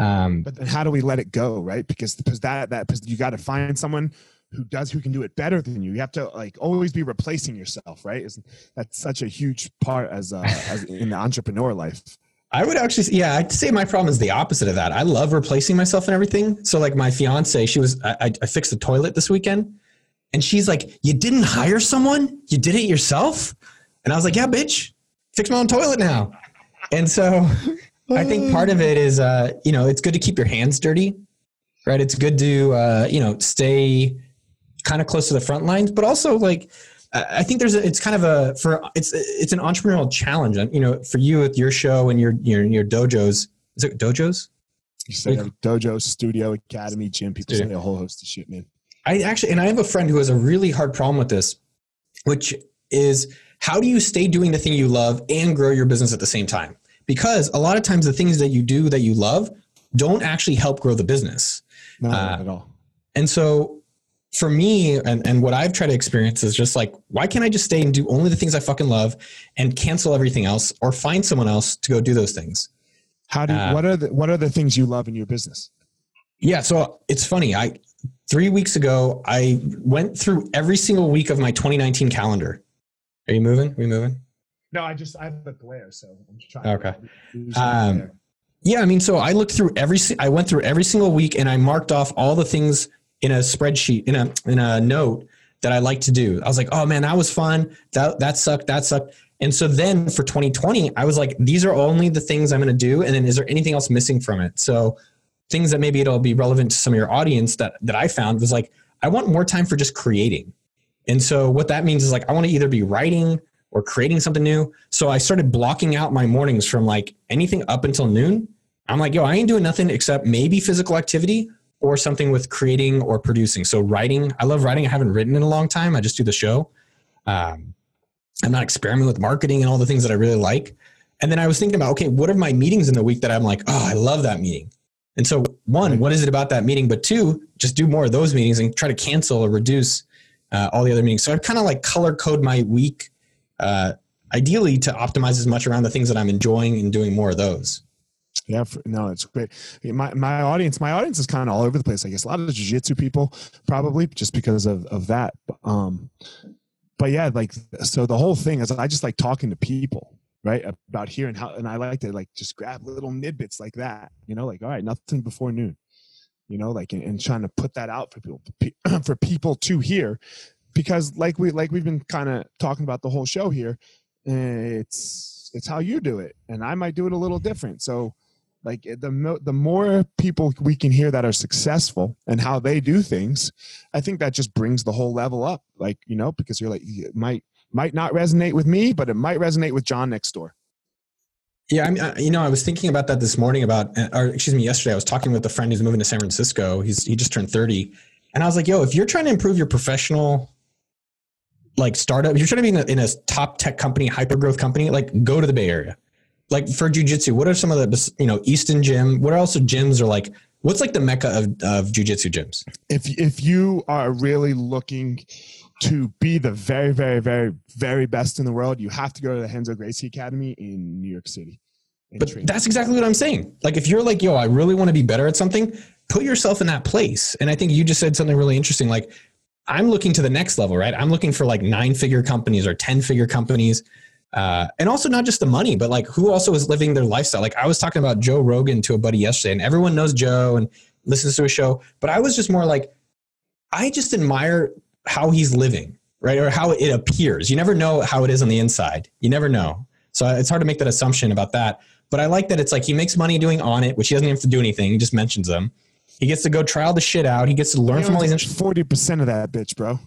B: Um,
A: but then how do we let it go right because because that that because you got to find someone who does who can do it better than you you have to like always be replacing yourself right that's such a huge part as uh as [laughs] in the entrepreneur life
B: I would actually, yeah, I'd say my problem is the opposite of that. I love replacing myself and everything. So, like my fiance, she was, I, I fixed the toilet this weekend, and she's like, "You didn't hire someone? You did it yourself?" And I was like, "Yeah, bitch, fix my own toilet now." And so, I think part of it is, uh, you know, it's good to keep your hands dirty, right? It's good to, uh, you know, stay kind of close to the front lines, but also like I think there's a, it's kind of a for it's it's an entrepreneurial challenge. And, you know, for you with your show and your your your dojos. Is it dojos?
A: You say dojo, studio, academy, gym. People studio. say a whole host of shit, man.
B: I actually, and I have a friend who has a really hard problem with this, which is how do you stay doing the thing you love and grow your business at the same time? Because a lot of times the things that you do that you love don't actually help grow the business.
A: No, uh, not at all.
B: And so for me and, and what I've tried to experience is just like, why can't I just stay and do only the things I fucking love and cancel everything else or find someone else to go do those things?
A: How do you, uh, what are the what are the things you love in your business?
B: Yeah, so it's funny. I three weeks ago I went through every single week of my 2019 calendar. Are you moving? Are we moving?
A: No, I just I have a glare, so I'm just trying.
B: Okay. Um, yeah, I mean, so I looked through every. I went through every single week, and I marked off all the things in a spreadsheet in a in a note that I like to do. I was like, oh man, that was fun. That that sucked. That sucked. And so then for 2020, I was like, these are only the things I'm going to do. And then is there anything else missing from it? So things that maybe it'll be relevant to some of your audience that that I found was like, I want more time for just creating. And so what that means is like I want to either be writing or creating something new. So I started blocking out my mornings from like anything up until noon. I'm like, yo, I ain't doing nothing except maybe physical activity or something with creating or producing. So writing, I love writing. I haven't written in a long time. I just do the show. Um, I'm not experimenting with marketing and all the things that I really like. And then I was thinking about, okay, what are my meetings in the week that I'm like, oh, I love that meeting. And so one, what is it about that meeting? But two, just do more of those meetings and try to cancel or reduce uh, all the other meetings. So I've kind of like color code my week, uh, ideally to optimize as much around the things that I'm enjoying and doing more of those.
A: Yeah, no, it's great. My my audience, my audience is kind of all over the place. I guess a lot of jiu-jitsu people, probably just because of of that. Um, but yeah, like so the whole thing is I just like talking to people, right, about here and how, and I like to like just grab little nidbits like that, you know, like all right, nothing before noon, you know, like and, and trying to put that out for people [clears throat] for people to hear, because like we like we've been kind of talking about the whole show here, it's it's how you do it, and I might do it a little different, so like eh, the the more people we can hear that are successful and how they do things i think that just brings the whole level up like you know because you're like it might might not resonate with me but it might resonate with john next door
B: yeah, I mean, you know, I was thinking about that this morning. About, uh, or excuse me, yesterday. I was talking with a friend who's moving to San Francisco. He's he just turned thirty, and I was like, "Yo, if you're trying to improve your professional, like startup, you're trying to be in a, in a top tech company, hyper growth company, like go to the Bay Area like for jujitsu, what are some of the you know Easton Gym? What else gyms are like? What's like the mecca of of jujitsu gyms?
A: If if you are really looking to be the very very very very best in the world, you have to go to the Renzo Gracie Academy in New York City.
B: But train. that's exactly what I'm saying. Like if you're like, yo, I really want to be better at something, put yourself in that place. And I think you just said something really interesting. Like I'm looking to the next level, right? I'm looking for like nine figure companies or 10 figure companies uh, and also not just the money, but like who also is living their lifestyle. Like I was talking about Joe Rogan to a buddy yesterday, and everyone knows Joe and listens to a show, but I was just more like, I just admire how he's living, right? Or how it appears. You never know how it is on the inside. You never know. So it's hard to make that assumption about that. But I like that it's like he makes money doing on it, which he doesn't have to do anything. He just mentions them. He gets to go trial the shit out. He gets to learn from all these.
A: Forty percent of that bitch, bro.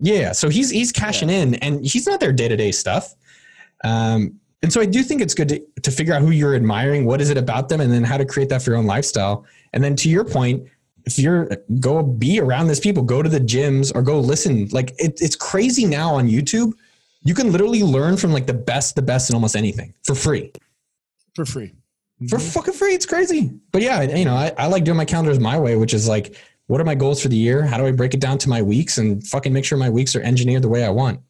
B: Yeah, so he's he's cashing yeah. in, and he's not their day to day stuff. Um, and so I do think it's good to, to figure out who you're admiring, what is it about them, and then how to create that for your own lifestyle. And then to your point, if you're go be around these people, go to the gyms or go listen. Like it, it's crazy now on YouTube. You can literally learn from like the best, the best in almost anything for free.
A: For free.
B: For mm-hmm. fucking free. It's crazy. But yeah, you know, I, I like doing my calendars my way, which is like, what are my goals for the year? How do I break it down to my weeks and fucking make sure my weeks are engineered the way I want?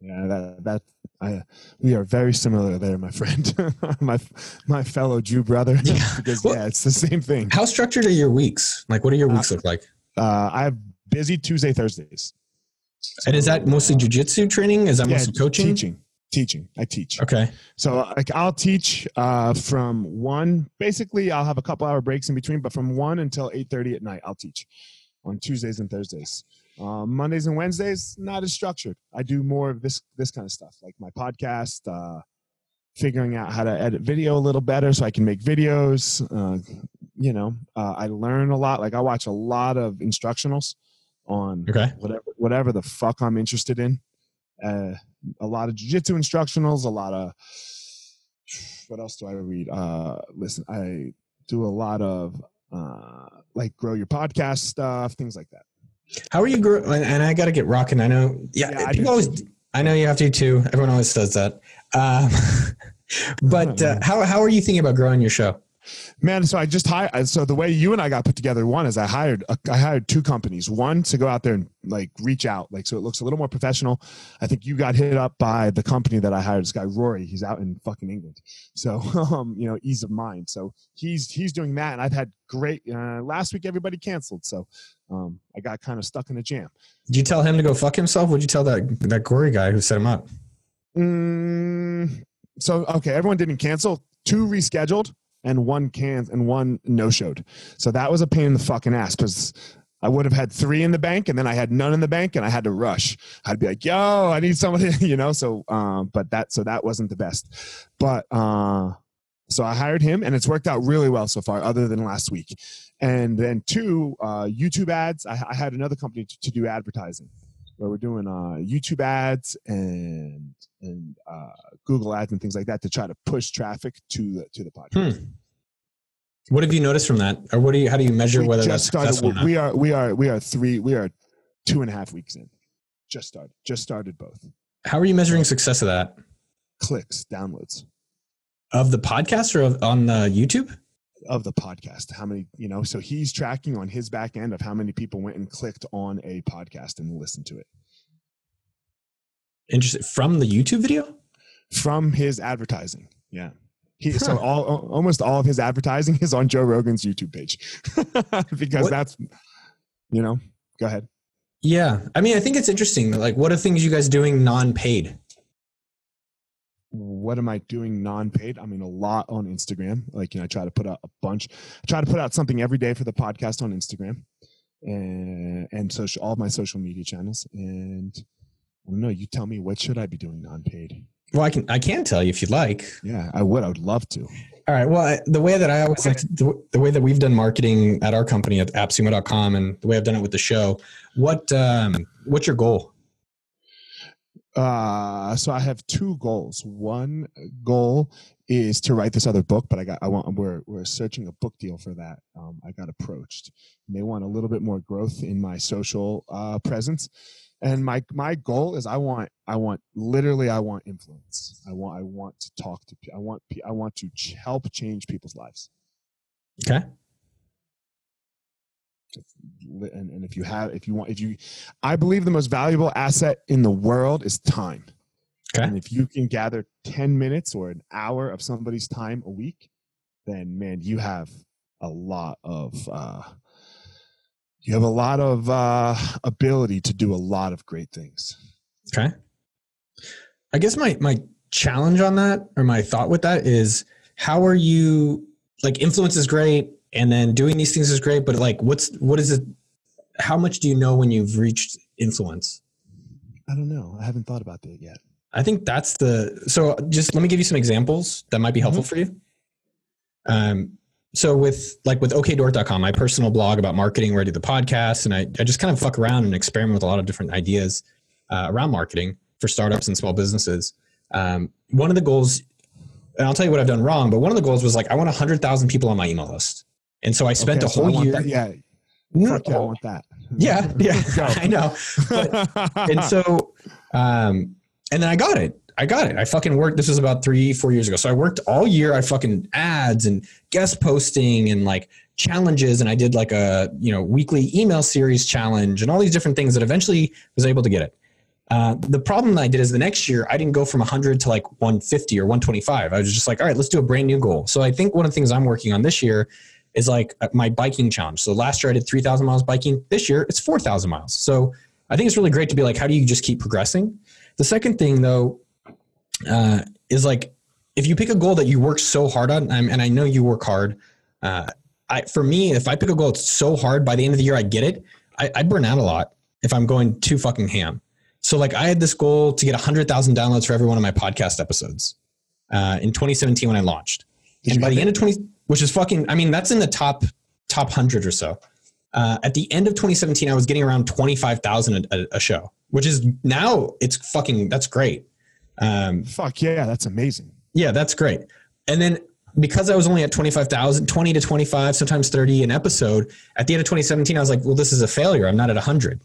A: Yeah, that that I we are very similar there, my friend, [laughs] my my fellow Jew brother. Yeah. [laughs] because well, yeah, it's the same thing.
B: How structured are your weeks? Like, what do your weeks uh, look like?
A: Uh, I have busy Tuesday, Thursdays.
B: So, and is that mostly jujitsu training? Is that yeah, mostly coaching?
A: Teaching, teaching. I teach.
B: Okay.
A: So like I'll teach uh, from one. Basically, I'll have a couple hour breaks in between, but from one until eight thirty at night, I'll teach on Tuesdays and Thursdays. Uh, Mondays and Wednesdays, not as structured. I do more of this this kind of stuff, like my podcast, uh, figuring out how to edit video a little better so I can make videos. Uh, you know, uh, I learn a lot. Like I watch a lot of instructionals on
B: Okay.
A: whatever whatever the fuck I'm interested in. Uh, a lot of jiu-jitsu instructionals, a lot of what else do I read? Uh, listen, I do a lot of uh, like grow your podcast stuff, things like that.
B: How are you grow? And I got to get rocking. I know. Yeah.
A: Yeah, I
B: people
A: do
B: always. I know you have to too. Everyone always does that. Um, [laughs] but uh, how how are you thinking about growing your show?
A: Man, so I just hired. So the way you and I got put together, one is I hired I hired two companies. One to go out there and like reach out, like so it looks a little more professional. I think you got hit up by the company that I hired. This guy Rory, he's out in fucking England. So [laughs] um, you know, ease of mind. So he's he's doing that, and I've had great. Uh, last week everybody canceled, so um, I got kind of stuck in a jam.
B: Did you tell him to go fuck himself? Would you tell that that gory guy who set him up?
A: Mm, so okay, everyone didn't cancel. Two rescheduled and one can and one no showed. So that was a pain in the fucking ass because I would have had three in the bank and then I had none in the bank and I had to rush. I'd be like, yo, I need somebody, [laughs] you know. So um, but that so that wasn't the best. But uh so I hired him and it's worked out really well so far, other than last week. And then two, uh, YouTube ads. I, I had another company to, to do advertising where we're doing uh, YouTube ads and and uh, Google ads and things like that to try to push traffic to the to the podcast.
B: Hmm. What have you noticed from that, or what do you? How do you measure
A: We
B: whether that's
A: started.
B: successful?
A: We are we are we are three. We are two and a half weeks in. Just started. Just started both
B: How are you measuring success of that?
A: clicks, downloads
B: Of the podcast or of, on uh, YouTube?
A: of the podcast. How many? You know. So he's tracking on his back end of how many people went and clicked on a podcast and listened to it
B: Interesting. From the YouTube video?
A: from his advertising. Yeah. He, So all almost all of his advertising is on Joe Rogan's YouTube page [laughs] because
B: What-
A: that's you know. Go ahead.
B: Yeah. I mean, I think it's interesting. Like, what are things you guys doing non-paid?
A: What am I doing non-paid? I mean, a lot on Instagram. Like you know, I try to put out a bunch. I try to put out something every day for the podcast on Instagram, and and social all my social media channels. And I. You tell me what should I be doing non-paid?
B: Well, I can I can tell you if you'd like.
A: Yeah, I would. I would love to.
B: All right. Well, I, the way that I always like to, the, the way that we've done marketing at our company at appsumo.com and the way I've done it with the show, what um, what's your goal?
A: Uh, so I have two goals. One goal is to write this other book, but I got I want we're we're searching a book deal for that. Um, I got approached. And they want a little bit more growth in my social uh, presence, and my my goal is I want I want literally I want influence. I want I want to talk to I want I want to ch- help change people's lives.
B: Okay.
A: And, and if you have if you want if you, I believe the most valuable asset in the world is time.
B: Okay.
A: And if you can gather 10 minutes or an hour of somebody's time a week, then man, you have a lot of uh you have a lot of uh ability to do a lot of great things.
B: Okay. I guess my my challenge on that or my thought with that is how are you like influence is great and then doing these things is great, but like what's what is it how much do you know when you've reached influence?
A: I don't know. I haven't thought about that yet.
B: I think that's the so just let me give you some examples that might be helpful for you. Um so with like with okdork.com, my personal blog about marketing where I do the podcast and I, I just kind of fuck around and experiment with a lot of different ideas uh, around marketing for startups and small businesses. Um, one of the goals, and I'll tell you what I've done wrong, but one of the goals was like I want 100,000 people on my email list. And so I spent
A: Okay,
B: a
A: so
B: whole year.
A: that- yeah.
B: No.
A: Fuck yeah, I want that.
B: yeah, yeah, [laughs] [laughs] I know. and so um and then i got it i got it. I fucking worked this was about three four years ago. So i worked all year i fucking ads and guest posting and like challenges and i did like a you know weekly email series challenge and all these different things that eventually was able to get it. Uh, the problem that i did is the next year i didn't go from 100 to like 150 or 125 i was just like all right let's do a brand new goal. So i think one of the things i'm working on this year is like uh, my biking challenge. So last year i did 3000 miles biking. This year it's 4000 miles. So I think it's really great to be like, how do you just keep progressing? The second thing, though, uh, is like if you pick a goal that you work so hard on, and I know you work hard. Uh, I, for me, if I pick a goal it's so hard, by the end of the year I get it. I, I burn out a lot if I'm going too fucking ham. So like I had this goal to get 100,000 downloads for every one of my podcast episodes uh, in 2017 when I launched.
A: Did
B: and by the end of 20, which is fucking, I mean, that's in the top, top 100 or so. Uh, at the end of 2017, I was getting around 25,000 a, a, a show, which is now it's fucking, that's great. Um,
A: Fuck yeah, that's amazing.
B: yeah, that's great. And then because I was only at 25,000, 20 to 25, sometimes 30 an episode, at the end of 2017, I was like, well, this is a failure. I'm not at 100.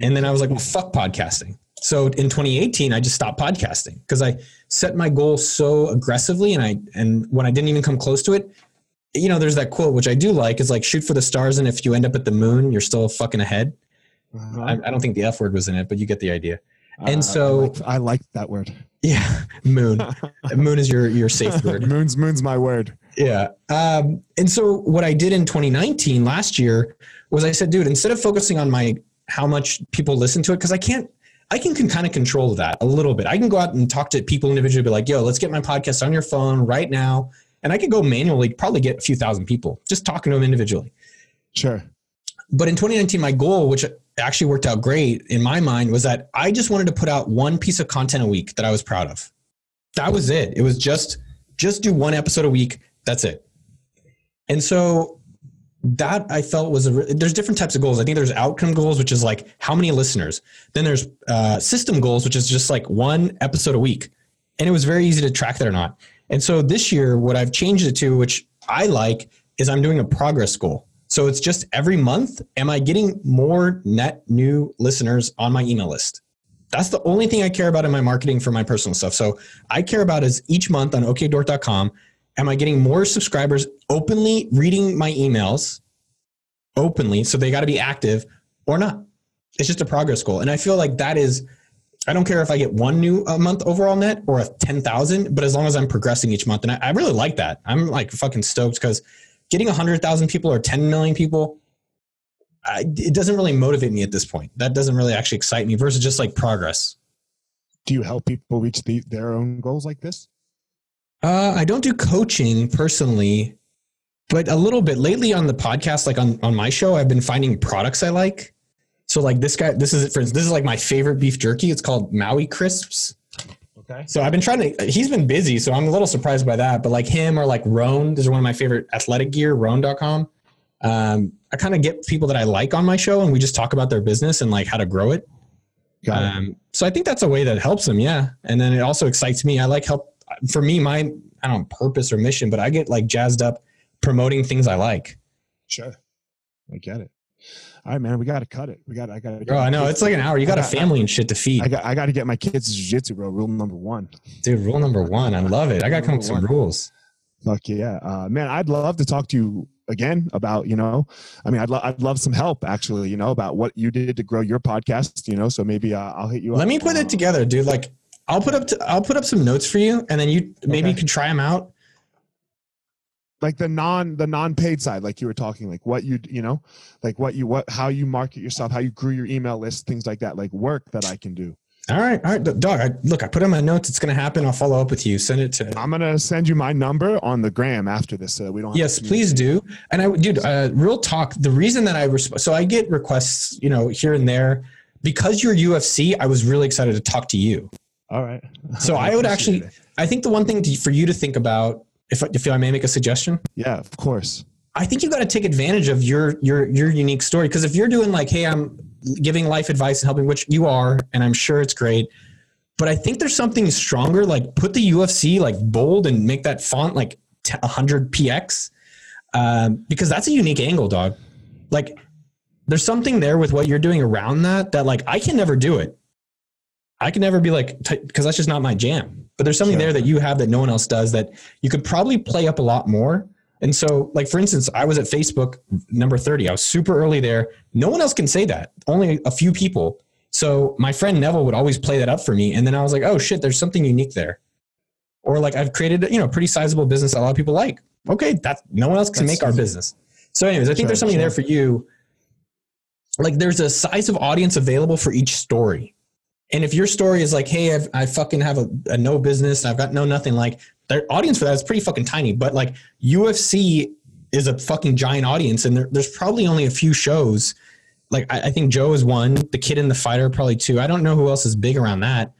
B: And then I was like, well, fuck podcasting. So in 2018, I just stopped podcasting because I set my goal so aggressively and I and when I didn't even come close to it, you know, there's that quote which I do like is like shoot for the stars and if you end up at the moon, you're still fucking ahead. I, I don't think the F word was in it, but you get the idea. And
A: Uh,
B: so-
A: I like, I like that word.
B: Yeah, [laughs] moon. [laughs] moon is your your safe word. [laughs]
A: moon's moon's my word.
B: Yeah. Um, and so what I did in 2019 last year was I said, dude, instead of focusing on my how much people listen to it, because I can't, I can, can kind of control that a little bit. I can go out and talk to people individually, be like, yo, let's get my podcast on your phone right now. And I could go manually, probably get a few thousand people just talking to them individually.
A: Sure.
B: But in 2019, my goal, which actually worked out great in my mind, was that I just wanted to put out one piece of content a week that I was proud of. That was it. It was just just do one episode a week. That's it. And so that I felt was a re- there's different types of goals. I think there's outcome goals, which is like how many listeners. Then there's uh, system goals, which is just like one episode a week, and it was very easy to track that or not. And so this year, what I've changed it to, which I like, is I'm doing a progress goal. So it's just every month, am I getting more net new listeners on my email list? That's the only thing I care about in my marketing for my personal stuff. So I care about is each month on okdork.com, am I getting more subscribers openly reading my emails openly? So they got to be active or not. It's just a progress goal. And I feel like that is, I don't care if I get one new a month overall net or a 10,000, but as long as I'm progressing each month. And I, I really like that. I'm like fucking stoked because getting 100,000 people or 10 million people, I, it doesn't really motivate me at this point. That doesn't really actually excite me versus just like progress.
A: Do you help people reach the, their own goals like this?
B: Uh, I don't do coaching personally, but a little bit lately on the podcast, like on, on my show, I've been finding products I like. So like this guy, this is it for instance, this is like my favorite beef jerky. It's called Maui Crisps.
A: Okay.
B: So I've been trying to, he's been busy. So I'm a little surprised by that, but like him or like Rhone, these are one of my favorite athletic gear, rhone.com. Um, I kind of get people that I like on my show and we just talk about their business and like how to grow it.
A: Got it.
B: Um, so I think that's a way that helps them. Yeah. And then it also excites me. I like help for me, my, I don't know, purpose or mission, but I get like jazzed up promoting things I like.
A: Sure. I get it. All right, man. We got to cut it. We got. I got.
B: Oh, I know. It's like an hour. You got a family and shit to feed.
A: I got. I got to get my kids jiu-jitsu, bro. Rule number one.
B: Dude, rule number one. I love it. I got to come up with some rules.
A: Fuck yeah, uh, man! I'd love to talk to you again about you know, I mean, I'd love I'd love some help actually, you know, about what you did to grow your podcast, you know. So maybe uh, I'll hit you. Up.
B: Let
A: up.
B: me put it together, dude. Like I'll put up, to, I'll put up some notes for you and then you maybe you can try them out.
A: Like the non the non paid side, like you were talking, like what you you know, like what you what how you market yourself, how you grew your email list, things like that, like work that I can do.
B: All right. All right. Dog, I, look, I put in my notes. It's going to happen. I'll follow up with you. Send it to,
A: I'm gonna send you my number on the gram after this. So we don't. have
B: Yes, please do. And I, dude, uh, real talk. The reason that I resp- so I get requests, you know, here and there, because you're UFC. I was really excited to talk to you.
A: All right. [laughs]
B: So I would actually,
A: it.
B: I think the one thing to, for you to think about, if if I may make a suggestion,
A: Yeah, of course.
B: I think you got to take advantage of your your your unique story. Because if you're doing like, hey, I'm giving life advice and helping, which you are, and I'm sure it's great. But I think there's something stronger. Like put the UFC like bold and make that font like 100 px, um, because that's a unique angle, dog. Like there's something there with what you're doing around that that like I can never do it. I can never be like because that's just not my jam. But there's something
A: Sure.
B: there that you have that no one else does that you could probably play up a lot more. And so, like for instance, I was at Facebook number 30. I was super early there. No one else can say that. Only a few people. So my friend Neville would always play that up for me. And then I was like, oh shit, there's something unique there. Or like I've created, you know, a pretty sizable business that a lot of people like. Okay, that's no one else can
A: That's-
B: make our business. So, anyways, I think
A: Sure,
B: there's something
A: sure.
B: there for you. Like there's a size of audience available for each story. And if your story is like, hey, I've, I fucking have a, a no business, I've got no nothing, like their audience for that is pretty fucking tiny. But like UFC is a fucking giant audience, and there, there's probably only a few shows. Like I, I, think Joe is one, the kid and the fighter probably two. I don't know who else is big around that,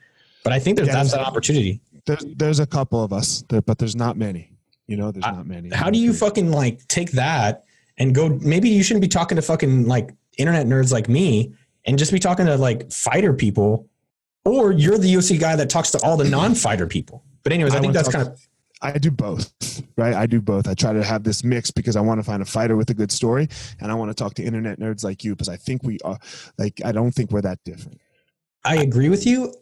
B: but I think there's yeah, that's an opportunity.
A: There's there's a couple of us there, but there's not many. You know, there's not many.
B: How do you fucking like take that and go? Maybe you shouldn't be talking to fucking like internet nerds like me, and just be talking to like fighter people, or you're the UFC guy that talks to all the non-fighter people. But anyways, I, I think that's kind of
A: I do both, right? I do both. I try to have this mix because I want to find a fighter with a good story, and I want to talk to internet nerds like you because I think we are like I don't think we're that different.
B: I agree with you.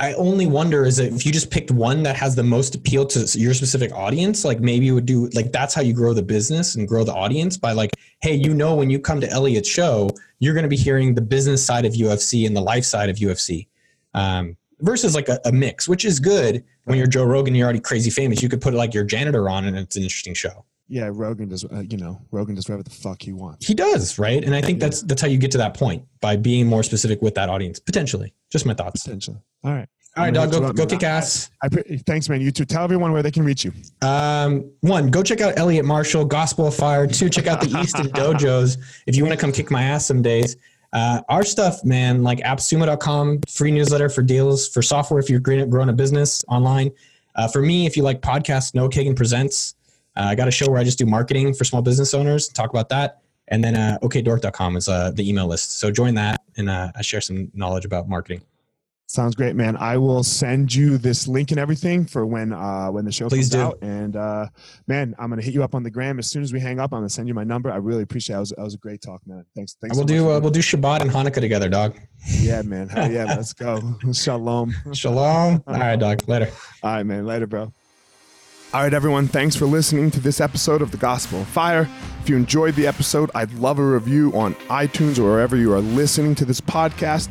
B: I only wonder is if you just picked one that has the most appeal to your specific audience, like maybe you would do like that's how you grow the business and grow the audience by like, hey, you know, when you come to Elliot's show, you're going to be hearing the business side of UFC and the life side of UFC. Um, versus like a, a, mix, which is good when you're Joe Rogan, you're already crazy famous. You could put like your janitor on and it's an interesting show.
A: Yeah, Rogan does. Uh, you know, Rogan does whatever the fuck he wants.
B: He does, right? And I think that's that's how you get to that point by being more specific with that audience. Potentially, just my thoughts.
A: Potentially. All right.
B: All right, dog. Go, go kick ass.
A: I, I, thanks, man. You too. Tell everyone where they can reach you.
B: Um, one, go check out Elliot Marshall, Gospel of Fire. Two, check out the Easton [laughs] Dojos if you want to come kick my ass some days. Uh, our stuff, man, like appsumo.com, free newsletter for deals for software if you're growing a business online. Uh, for me, if you like podcasts, Noah Kagan Presents. Uh, I got a show where I just do marketing for small business owners, talk about that. And then uh, okdork.com is uh, the email list. So join that and uh, I share some knowledge about marketing.
A: Sounds great, man. I will send you this link and everything for when uh, when the show
B: Please
A: comes
B: do.
A: out. And uh, man, I'm gonna hit you up on the gram as soon as we hang up. I'm gonna send you my number. I really appreciate. it. That was, that was a great talk, man. Thanks. Thanks.
B: We'll
A: so
B: do uh, we'll do Shabbat and Hanukkah together, dog.
A: Yeah, man. Hell yeah, [laughs] let's go. [laughs] Shalom.
B: Shalom. [laughs] All right, dog. Later.
A: All right, man. Later, bro. All right, everyone, thanks for listening to this episode of The Gospel of Fire. If you enjoyed the episode, I'd love a review on iTunes or wherever you are listening to this podcast.